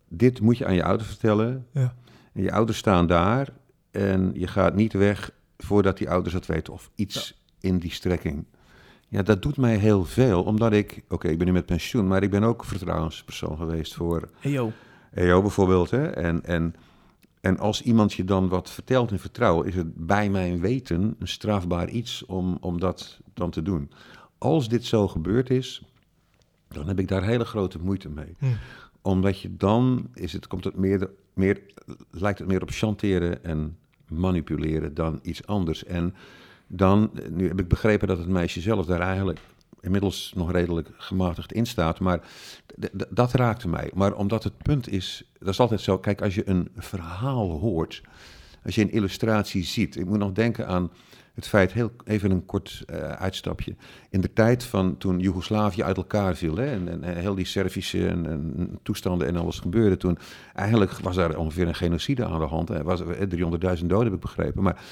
dit moet je aan je ouders vertellen. Ja. En je ouders staan daar en je gaat niet weg voordat die ouders het weten of iets in die strekking. Ja, dat doet mij heel veel, omdat ik, oké, ik ben nu met pensioen, maar ik ben ook vertrouwenspersoon geweest voor yo. EO bijvoorbeeld. Hè? En, en, en als iemand je dan wat vertelt in vertrouwen, is het bij mijn weten een strafbaar iets om, om dat dan te doen. als dit zo gebeurd is, dan heb ik daar hele grote moeite mee. Hm. Omdat je dan, is het, komt het meer, meer, lijkt het meer op chanteren en manipuleren dan iets anders. En dan, nu heb ik begrepen dat het meisje zelf daar eigenlijk inmiddels nog redelijk gematigd in staat, maar dat raakte mij. Maar omdat het punt is, dat is altijd zo, kijk, als je een verhaal hoort, als je een illustratie ziet, ik moet nog denken aan het feit, heel even een kort eh, uitstapje. In de tijd van toen Joegoslavië uit elkaar viel, hè, en, en, heel die Servische en, en toestanden en alles gebeurde toen, eigenlijk was daar ongeveer een genocide aan de hand. Er was eh, 300.000 doden, heb ik begrepen. Maar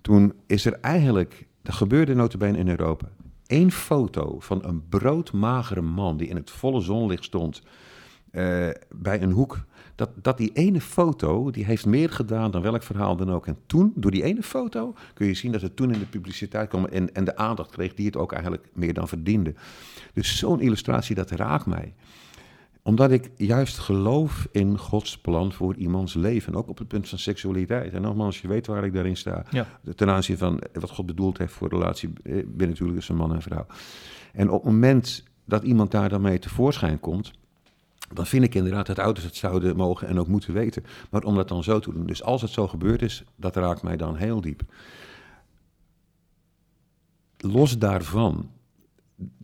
toen is er eigenlijk, dat gebeurde notabene in Europa, één foto van een broodmagere man die in het volle zonlicht stond eh, bij een hoek. Dat, dat die ene foto, die heeft meer gedaan dan welk verhaal dan ook. En toen, door die ene foto, kun je zien dat het toen in de publiciteit kwam en, en de aandacht kreeg die het ook eigenlijk meer dan verdiende. Dus zo'n illustratie, dat raakt mij omdat ik juist geloof in Gods plan voor iemands leven. Ook op het punt van seksualiteit. En nogmaals, je weet waar ik daarin sta. Ja. Ten aanzien van wat God bedoeld heeft voor de relatie eh, binnen natuurlijk tussen man en vrouw. En op het moment dat iemand daar dan mee tevoorschijn komt. Dan vind ik inderdaad dat ouders het zouden mogen en ook moeten weten. Maar om dat dan zo te doen. Dus als het zo gebeurd is, dat raakt mij dan heel diep. Los daarvan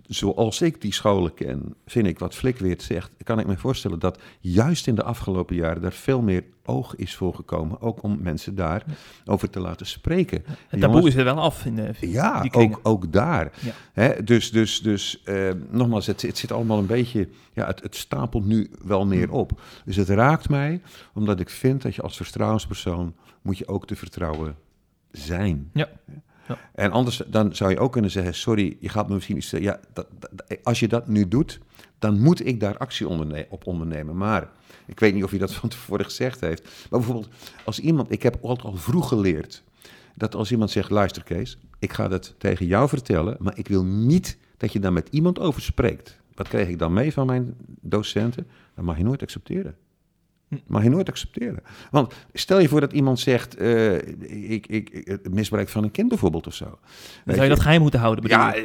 zoals ik die scholen ken, vind ik wat Flikweert zegt, kan ik me voorstellen dat juist in de afgelopen jaren daar veel meer oog is voor gekomen, ook om mensen daar over te laten spreken. Het taboe is er wel af in de Ja, die ook, ook daar. Ja. Hè, dus dus, dus eh, nogmaals, het, het zit allemaal een beetje, ja, het, het stapelt nu wel meer op. Dus het raakt mij, omdat ik vind dat je als vertrouwenspersoon moet je ook te vertrouwen zijn. Ja. Ja. En anders dan zou je ook kunnen zeggen, sorry, je gaat me misschien iets. Ja, dat, dat- als je dat nu doet, dan moet ik daar actie onderne- op ondernemen. Maar ik weet niet of hij dat van tevoren gezegd heeft. Maar bijvoorbeeld, als iemand, ik heb altijd al vroeg geleerd dat als iemand zegt, luister Kees, ik ga dat tegen jou vertellen, maar ik wil niet dat je daar met iemand over spreekt. Wat kreeg ik dan mee van mijn docenten? Dat mag je nooit accepteren. Mag je nooit accepteren. Want stel je voor dat iemand zegt, eh, ik, ik, het misbruik van een kind bijvoorbeeld of zo. Dan zou je dat geheim moeten houden. ja, je?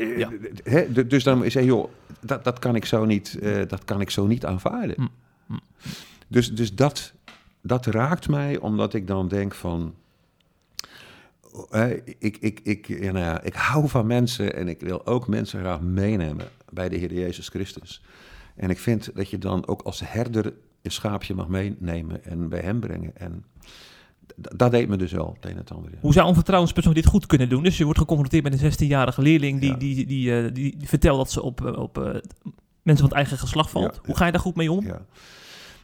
eh, ja. Dus dan is hij, joh, dat, dat, kan ik zo niet, eh, dat kan ik zo niet aanvaarden. Mm, mm. Dus, dus dat, dat raakt mij, omdat ik dan denk van... eh, ik, ik, ik, ja, nou ja, ik hou van mensen en ik wil ook mensen graag meenemen bij de Heer Jezus Christus. En ik vind dat je dan ook als herder een schaapje mag meenemen en bij hem brengen. En dat deed me dus wel, het een en het. Hoe zou een vertrouwenspersoon dit goed kunnen doen? Dus je wordt geconfronteerd met een 16-jarige leerling die, Ja. die, die, eh, die, die vertelt dat ze op, eh, op eh, mensen van het eigen geslacht valt. Ja, Hoe ga je daar goed mee om? Ja.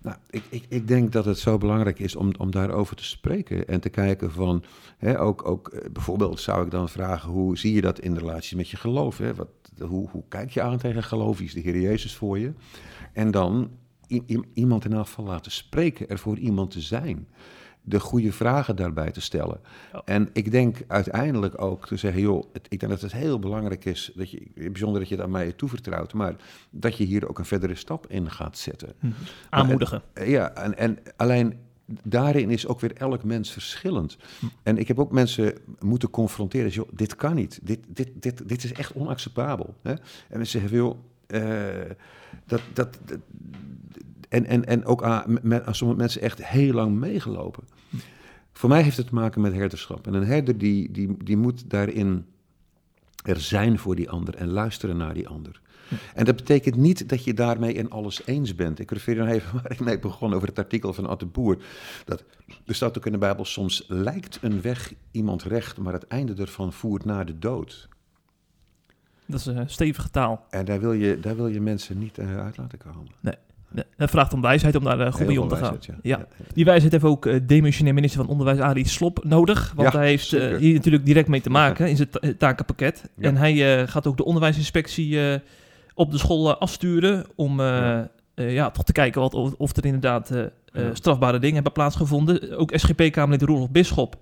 Nou, ik, ik, ik denk dat het zo belangrijk is om, om daarover te spreken en te kijken van, hè, ook, ook bijvoorbeeld zou ik dan vragen, hoe zie je dat in relatie met je geloof? Hè? Wat, hoe, hoe kijk je aan tegen geloof? Is de Heer Jezus voor je? En dan iemand in elk geval laten spreken, er voor iemand te zijn. De goede vragen daarbij te stellen. Ja. En ik denk uiteindelijk ook te zeggen, joh, het, ik denk dat het heel belangrijk is, dat je, bijzonder dat je het aan mij toevertrouwt, maar dat je hier ook een verdere stap in gaat zetten. Hm. Aanmoedigen. Ja, en, en alleen daarin is ook weer elk mens verschillend. En ik heb ook mensen moeten confronteren. Joh, dit kan niet. Dit, dit, dit, dit is echt onacceptabel. Hè? En mensen zeggen, joh, eh, dat, dat, dat- en, en, en ook aan, met, aan sommige mensen echt heel lang meegelopen. Voor mij heeft het te maken met herderschap. En een herder die, die, die moet daarin er zijn voor die ander en luisteren naar die ander. En dat betekent niet dat je daarmee in alles eens bent. Ik refereer dan even waar ik mee begon over het artikel van Ad de Boer. Dat, er staat ook in de Bijbel, soms lijkt een weg iemand recht, maar het einde ervan voert naar de dood. Dat is eh, stevige taal. En daar wil je, daar wil je mensen niet eh, uit laten komen. Nee, Dat vraagt om wijsheid om daar eh, goed mee om te gaan. Ja. ja. Die wijsheid heeft ook eh demissionair minister van Onderwijs Arie Slop nodig. Want Ja, hij heeft eh, hier natuurlijk direct mee te maken in zijn ta- takenpakket. En hij gaat ook de onderwijsinspectie op de school afsturen om Ja. ja, toch te kijken wat, of, of er inderdaad strafbare dingen hebben plaatsgevonden. Ook SGP-Kamerlid Roelof Bisschop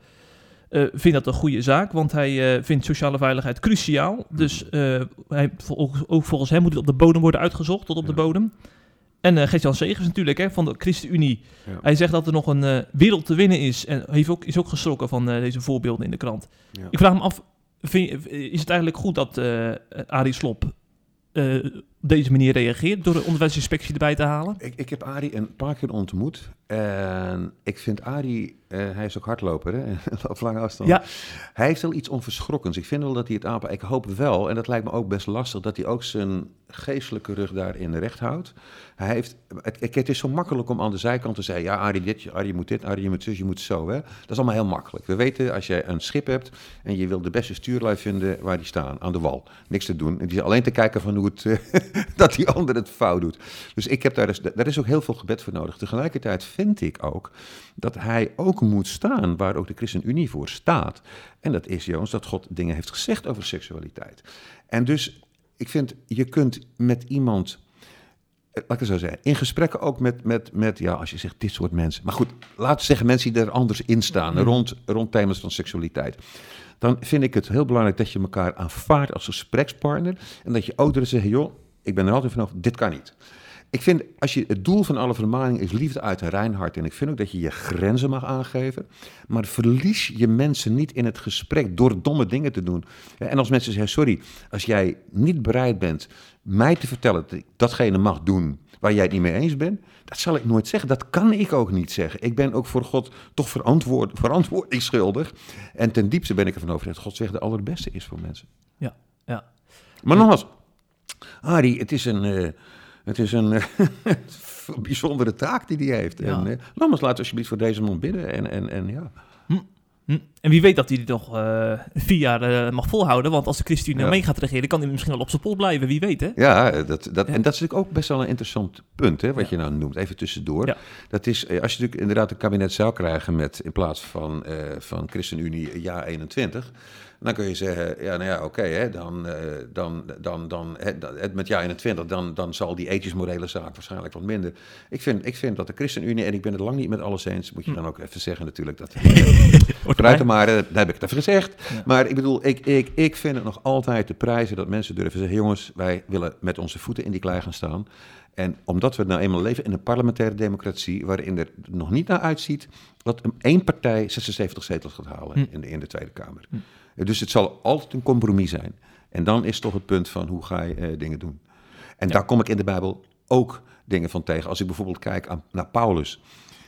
vindt dat een goede zaak, want hij vindt sociale veiligheid cruciaal. Dus eh, hij, vol- ook volgens hem moet het op de bodem worden uitgezocht, tot op de bodem. En eh Gert-Jan Segers natuurlijk, hè, van de ChristenUnie. Ja. Hij zegt dat er nog een eh, wereld te winnen is. En heeft ook, is ook geschrokken van eh, deze voorbeelden in de krant. Ja. Ik vraag me af, vind je- is het eigenlijk goed dat eh Arie Slop op deze manier reageert door de onderwijsinspectie erbij te halen? Ik, ik heb Arie een paar keer ontmoet. En ik vind Arie, eh, hij is ook hardloper, hè? op lange afstand. Ja. Hij heeft wel iets onverschrokkens. Ik vind wel dat hij het aanpakt. Ik hoop wel, en dat lijkt me ook best lastig, dat hij ook zijn geestelijke rug daarin recht houdt. Hij heeft, het, het is zo makkelijk om aan de zijkant te zeggen, ja, Arie dit, Arie moet dit, Arie je moet zus, je moet zo. Hè? Dat is allemaal heel makkelijk. We weten, als je een schip hebt en je wil de beste stuurlui vinden waar die staan, aan de wal. Niks te doen. En die is alleen te kijken van hoe het, dat die ander het fout doet. Dus ik heb daar, dus, daar is ook heel veel gebed voor nodig. Tegelijkertijd vind ik ook dat hij ook moet staan waar ook de ChristenUnie voor staat. En dat is, Joons, dat God dingen heeft gezegd over seksualiteit. En dus, ik vind, je kunt met iemand, eh, laat ik het zo zeggen, in gesprekken ook met, met, met, ja, als je zegt dit soort mensen. Maar goed, laten we zeggen mensen die er anders in staan, rond, rond thema's van seksualiteit. Dan vind ik het heel belangrijk dat je elkaar aanvaardt als gesprekspartner. En dat je ook zeggen, joh, ik ben er altijd vanaf, dit kan niet. Ik vind, als je, het doel van alle vermaning is liefde uit een rein hart. En ik vind ook dat je je grenzen mag aangeven. Maar verlies je mensen niet in het gesprek door domme dingen te doen. En als mensen zeggen, sorry, als jij niet bereid bent mij te vertellen dat ik datgene mag doen waar jij het niet mee eens bent. Dat zal ik nooit zeggen. Dat kan ik ook niet zeggen. Ik ben ook voor God toch verantwoord, verantwoording schuldig. En ten diepste ben ik ervan overtuigd dat God zegt de allerbeste is voor mensen. Ja, ja. Maar nogmaals, Arie, het is een, eh, het is een bijzondere taak die hij heeft. Ja. En, eh, laat alsjeblieft voor deze man bidden. En, en, en ja. Hm. En wie weet dat hij dit nog eh, vier jaar eh, mag volhouden. Want als de ChristenUnie Ja. mee gaat regeren, kan hij misschien wel op zijn post blijven. Wie weet, hè? Ja, dat, dat, Ja. en dat is natuurlijk ook best wel een interessant punt, hè, wat Ja. je nou noemt. Even tussendoor. Dat is, eh, als je natuurlijk inderdaad een kabinet zou krijgen met in plaats van, van ChristenUnie jaar 21, dan kun je zeggen, ja, nou ja, oké, dan, eh, dan, dan, dan, dan- het met jaar 21, dan, dan zal die ethisch-morele zaak waarschijnlijk wat minder. Ik vind, ik vind dat de ChristenUnie, en ik ben het lang niet met alles eens, moet je dan ook even zeggen natuurlijk, dat Vooruit maar, eh, daar heb ik het even gezegd. Ja. Maar ik bedoel, ik, ik, ik vind het nog altijd te prijzen dat mensen durven zeggen... jongens, wij willen met onze voeten in die klei gaan staan. En omdat we nou eenmaal leven in een parlementaire democratie... waarin er nog niet naar uitziet dat een- één partij 76 zetels gaat halen Hm. in, de, in de Tweede Kamer. Eh, Dus het zal altijd een compromis zijn. En dan is toch het punt van hoe ga je eh, dingen doen. En Ja. daar kom ik in de Bijbel ook dingen van tegen. Als ik bijvoorbeeld kijk aan, naar Paulus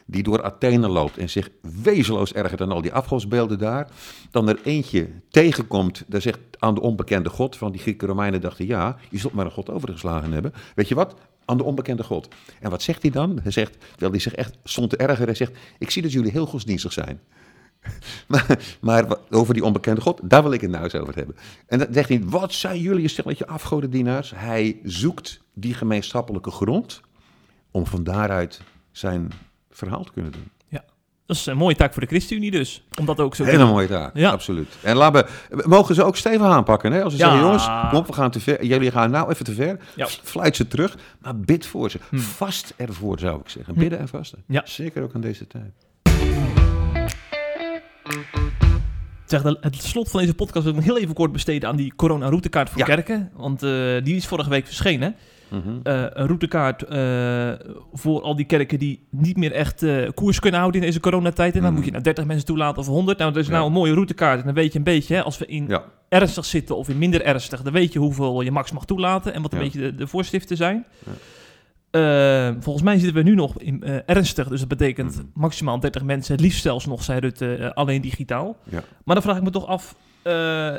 die door Athene loopt en zich wezenloos ergert aan al die afgodsbeelden daar, dan er eentje tegenkomt, daar zegt aan de onbekende God, van die Grieken Romeinen dachten, ja, je zult maar een God overgeslagen hebben. Weet je wat? Aan de onbekende God. En wat zegt hij dan? Hij zegt, terwijl hij zich echt stond te ergeren, hij zegt, ik zie dat jullie heel godsdienstig zijn. Maar, maar over die onbekende God, daar wil ik het nou eens over hebben. En dan zegt hij, wat zijn jullie een stelletje afgodendienaars? Hij zoekt die gemeenschappelijke grond om van daaruit zijn verhaal te kunnen doen. Dat is een mooie taak voor de ChristenUnie dus. Om dat ook zo te Hele mooie taak, Ja. absoluut. En laten we, mogen ze ook stevig aanpakken. Hè? Als ze Ja. zeggen, jongens, kom op, we gaan te ver. Jullie gaan nou even te ver. Ja. Fluit ze terug, maar bid voor ze. Hm. Vast ervoor, zou ik zeggen. Hm. Bidden en vasten. Ja. Zeker ook aan deze tijd. Zeg, het slot van deze podcast wil ik nog heel even kort besteden aan die corona-routekaart voor Ja. kerken. Want eh, die is vorige week verschenen. Mhm. Eh, een routekaart eh, voor al die kerken die niet meer echt koers kunnen houden in deze coronatijd. En dan Mhm. moet je nou 30 mensen toelaten of 100. Nou, dat is Ja. nou een mooie routekaart. En dan weet je een beetje, hè, als we in Ja, ernstig zitten of in minder ernstig, dan weet je hoeveel je max mag toelaten en wat een beetje de, de voorschriften zijn. Ja. Eh, volgens mij zitten we nu nog in eh, ernstig, dus dat betekent Mhm. maximaal 30 mensen, het liefst zelfs nog, zei Rutte, eh, alleen digitaal. Ja. Maar dan vraag ik me toch af, eh,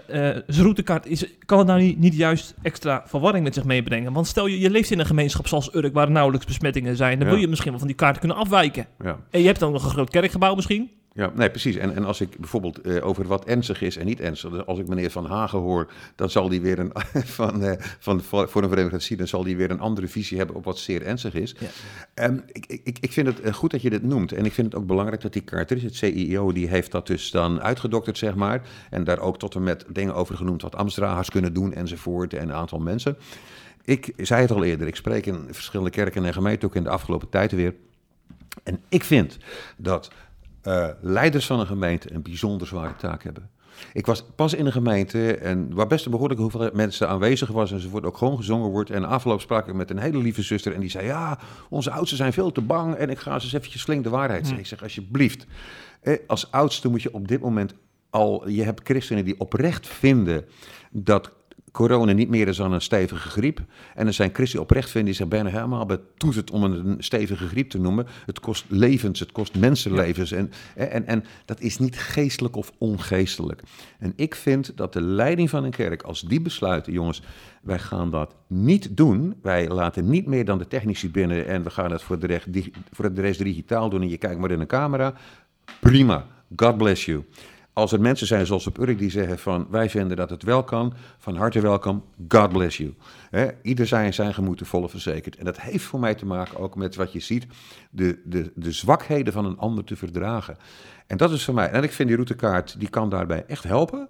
zo'n routekaart, is, kan het nou niet, niet juist extra verwarring met zich meebrengen? Want stel je, je leeft in een gemeenschap zoals Urk, waar nauwelijks besmettingen zijn, dan Ja. wil je misschien wel van die kaart kunnen afwijken. ja. En je hebt dan nog een groot kerkgebouw misschien. Ja, nee, precies. En, en als ik bijvoorbeeld eh, over wat ernstig is en niet ernstig, dus als ik meneer Van Hagen hoor, dan zal die weer een van, eh, van voor voor een democratie, dan zal die weer een andere visie hebben op wat zeer ernstig is. Ja. Ehm, ik, ik, ik vind het eh, goed dat je dit noemt. En ik vind het ook belangrijk dat die kaart er is. Het CIO die heeft dat dus dan uitgedokterd, zeg maar. En daar ook tot en met dingen over genoemd wat ambtsdragers kunnen doen enzovoort. En een aantal mensen. Ik zei het al eerder, ik spreek in verschillende kerken en gemeenten ook in de afgelopen tijd weer. En ik vind dat eh, leiders van een gemeente een bijzonder zware taak hebben. Ik was pas in een gemeente en waar best een behoorlijke hoeveelheid mensen aanwezig was enzovoort, ook gewoon gezongen wordt. En afloop sprak ik met een hele lieve zuster en die zei, ja, onze oudsten zijn veel te bang en ik ga ze eens eventjes flink de waarheid zeggen. Ik zeg, alsjeblieft, eh, als oudste moet je op dit moment al, je hebt christenen die oprecht vinden dat corona niet meer is dan een stevige griep. En er zijn christenen oprecht vinden die zich bijna helemaal betoezet om het een stevige griep te noemen. Het kost levens, het kost mensenlevens. En, en, en dat is niet geestelijk of ongeestelijk. En ik vind dat de leiding van een kerk, als die besluiten, jongens, wij gaan dat niet doen. Wij laten niet meer dan de technici binnen en we gaan het voor de, rest, di- voor de rest digitaal doen en je kijkt maar in een camera. Prima, God bless you. Als er mensen zijn zoals op Urk die zeggen van wij vinden dat het wel kan, van harte welkom, God bless you. Hè, ieder zijn zijn gemoed volle verzekerd. En dat heeft voor mij te maken ook met wat je ziet, de, de, de zwakheden van een ander te verdragen. En dat is voor mij, en ik vind die routekaart, die kan daarbij echt helpen.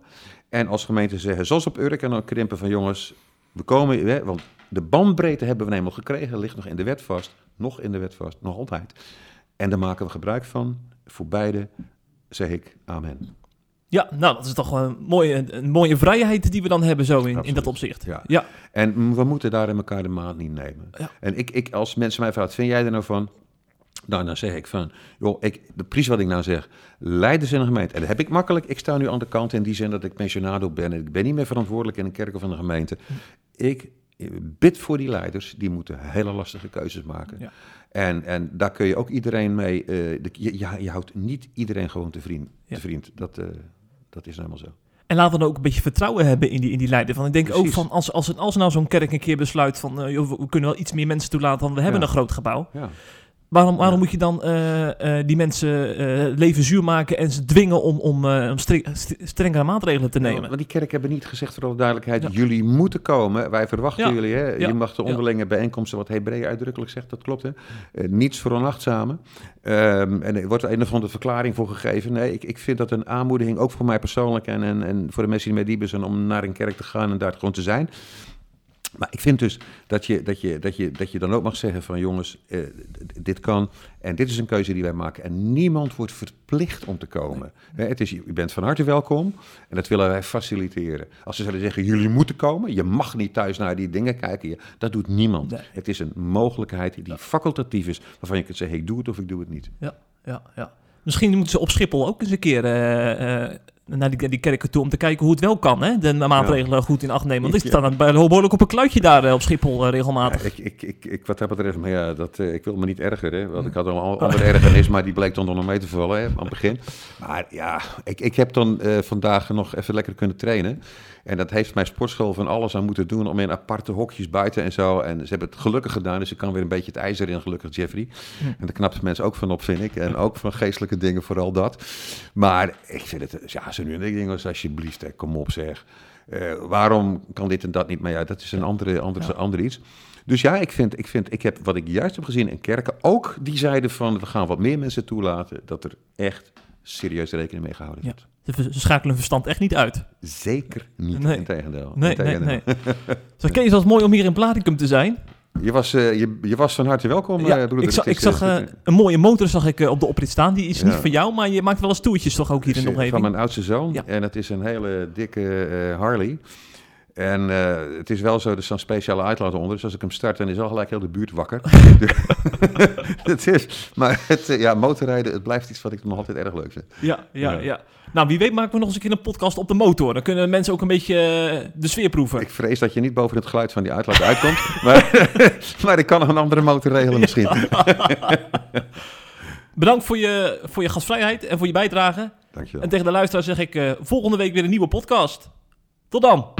En als gemeente zeggen, zoals op Urk en dan krimpen van jongens, we komen, want de bandbreedte hebben we eenmaal gekregen, ligt nog in de wet vast, nog in de wet vast, nog altijd. En daar maken we gebruik van. Voor beide zeg ik amen. Ja, nou, dat is toch wel een mooie, een mooie vrijheid die we dan hebben zo in, in dat opzicht. Ja. ja. En we moeten daar in elkaar de maat niet nemen. Ja. En ik, ik, als mensen mij vragen, wat vind jij er nou van? Nou, dan zeg ik van, joh, ik, de, precies wat ik nou zeg, leiders in een gemeente. En dat heb ik makkelijk. Ik sta nu aan de kant in die zin dat ik pensionado ben. En ik ben niet meer verantwoordelijk in een kerk of in een gemeente. Ik bid voor die leiders, die moeten hele lastige keuzes maken. Ja. En, en daar kun je ook iedereen mee, eh, de- je, je, je houdt niet iedereen gewoon te vriend. Te vriend. Dat, eh, dat is helemaal zo. En laten we dan ook een beetje vertrouwen hebben in die, in die leider. Van, ik denk ook van, als, als, als nou zo'n kerk een keer besluit van, eh, joh, we kunnen wel iets meer mensen toelaten, want we hebben Ja. een groot gebouw. Ja. Waarom, waarom moet je dan eh, eh, die mensen eh, leven zuur maken en ze dwingen om, om, om stre- st- strengere maatregelen te nemen? want die kerk hebben niet gezegd voor alle duidelijkheid, Ja. jullie moeten komen. Wij verwachten Ja. jullie. Hè? Je mag de onderlinge bijeenkomsten, wat Hebreeën uitdrukkelijk zegt, dat klopt. Hè? Niets voor onachtzamen. Ehm, en er wordt een of andere verklaring voor gegeven. Nee, ik, ik vind dat een aanmoediging, ook voor mij persoonlijk en, en, en voor de mensen die met diep zijn, om naar een kerk te gaan en daar gewoon te zijn. Maar ik vind dus dat je, dat je, dat je, dat je dan ook mag zeggen van jongens, eh, dit kan en dit is een keuze die wij maken. En niemand wordt verplicht om te komen. Hè, Het is, je bent van harte welkom en dat willen wij faciliteren. Als ze zouden zeggen, jullie moeten komen, je mag niet thuis naar die dingen kijken. Je- dat doet niemand. Nee. Het is een mogelijkheid die facultatief is, waarvan je kunt zeggen, ik doe het of ik doe het niet. Ja, ja, ja. Misschien moeten ze op Schiphol ook eens een keer eh, eh, naar die, die kerken toe om te kijken hoe het wel kan. Hè? De maatregelen goed in acht nemen. Want ik sta dan behoorlijk op een kluitje daar eh, op Schiphol eh, regelmatig. Ja, ik, ik, ik, ik, wat dat betreft, maar ja, dat, eh, ik wil me niet ergeren. Want ik had al een andere ergernis, maar die bleek dan nog mee te vallen hè, aan het begin. Maar ja, ik, ik heb dan vandaag nog even lekker kunnen trainen. En dat heeft mijn sportschool van alles aan moeten doen om in aparte hokjes buiten en zo. En ze hebben het gelukkig gedaan, dus ik kan weer een beetje het ijzer in, gelukkig Jeffrey. En daar knappen mensen ook van op, vind ik. En ook van geestelijke dingen, vooral dat. Maar ik vind het, ja, zo nu en dan denk ik, jongens, alsjeblieft, hè, kom op zeg. Eh, waarom kan dit en dat niet? Maar ja, dat is een andere, andere, ander iets. Dus ja, ik vind, ik vind, ik heb wat ik juist heb gezien in kerken, ook die zeiden van, we gaan wat meer mensen toelaten, dat er echt serieus rekening mee gehouden wordt. Ze ze schakelen hun verstand echt niet uit. Zeker niet, Nee. integendeel. Nee, nee, Integendeel. nee. Dus Kees, was mooi om hier in Blaricum te zijn. Je, was, eh, je, je was van harte welkom, Ja, eh, broeder. ik zag, ik zag eh, een mooie motor zag ik, op de oprit staan. Die is Ja. niet van jou, maar je maakt wel eens toertjes toch ook hier in de eh, Van omgeving. mijn oudste zoon. Ja. En het is een hele dikke Harley. En eh, het is wel zo, er staan speciale uitlaten onder. Dus als ik hem start, dan is al gelijk heel de buurt wakker. het is, maar het, eh, ja, motorrijden, het blijft iets wat ik nog altijd erg leuk vind. Ja, ja, Ja. ja. Nou, wie weet maken we nog eens een keer een podcast op de motor. Dan kunnen mensen ook een beetje eh, de sfeer proeven. Ik vrees dat je niet boven het geluid van die uitlaat uitkomt. maar, maar ik kan nog een andere motor regelen misschien. Bedankt voor je, voor je gastvrijheid en voor je bijdrage. Dankjewel. En tegen de luisteraar zeg ik volgende week weer een nieuwe podcast. Tot dan!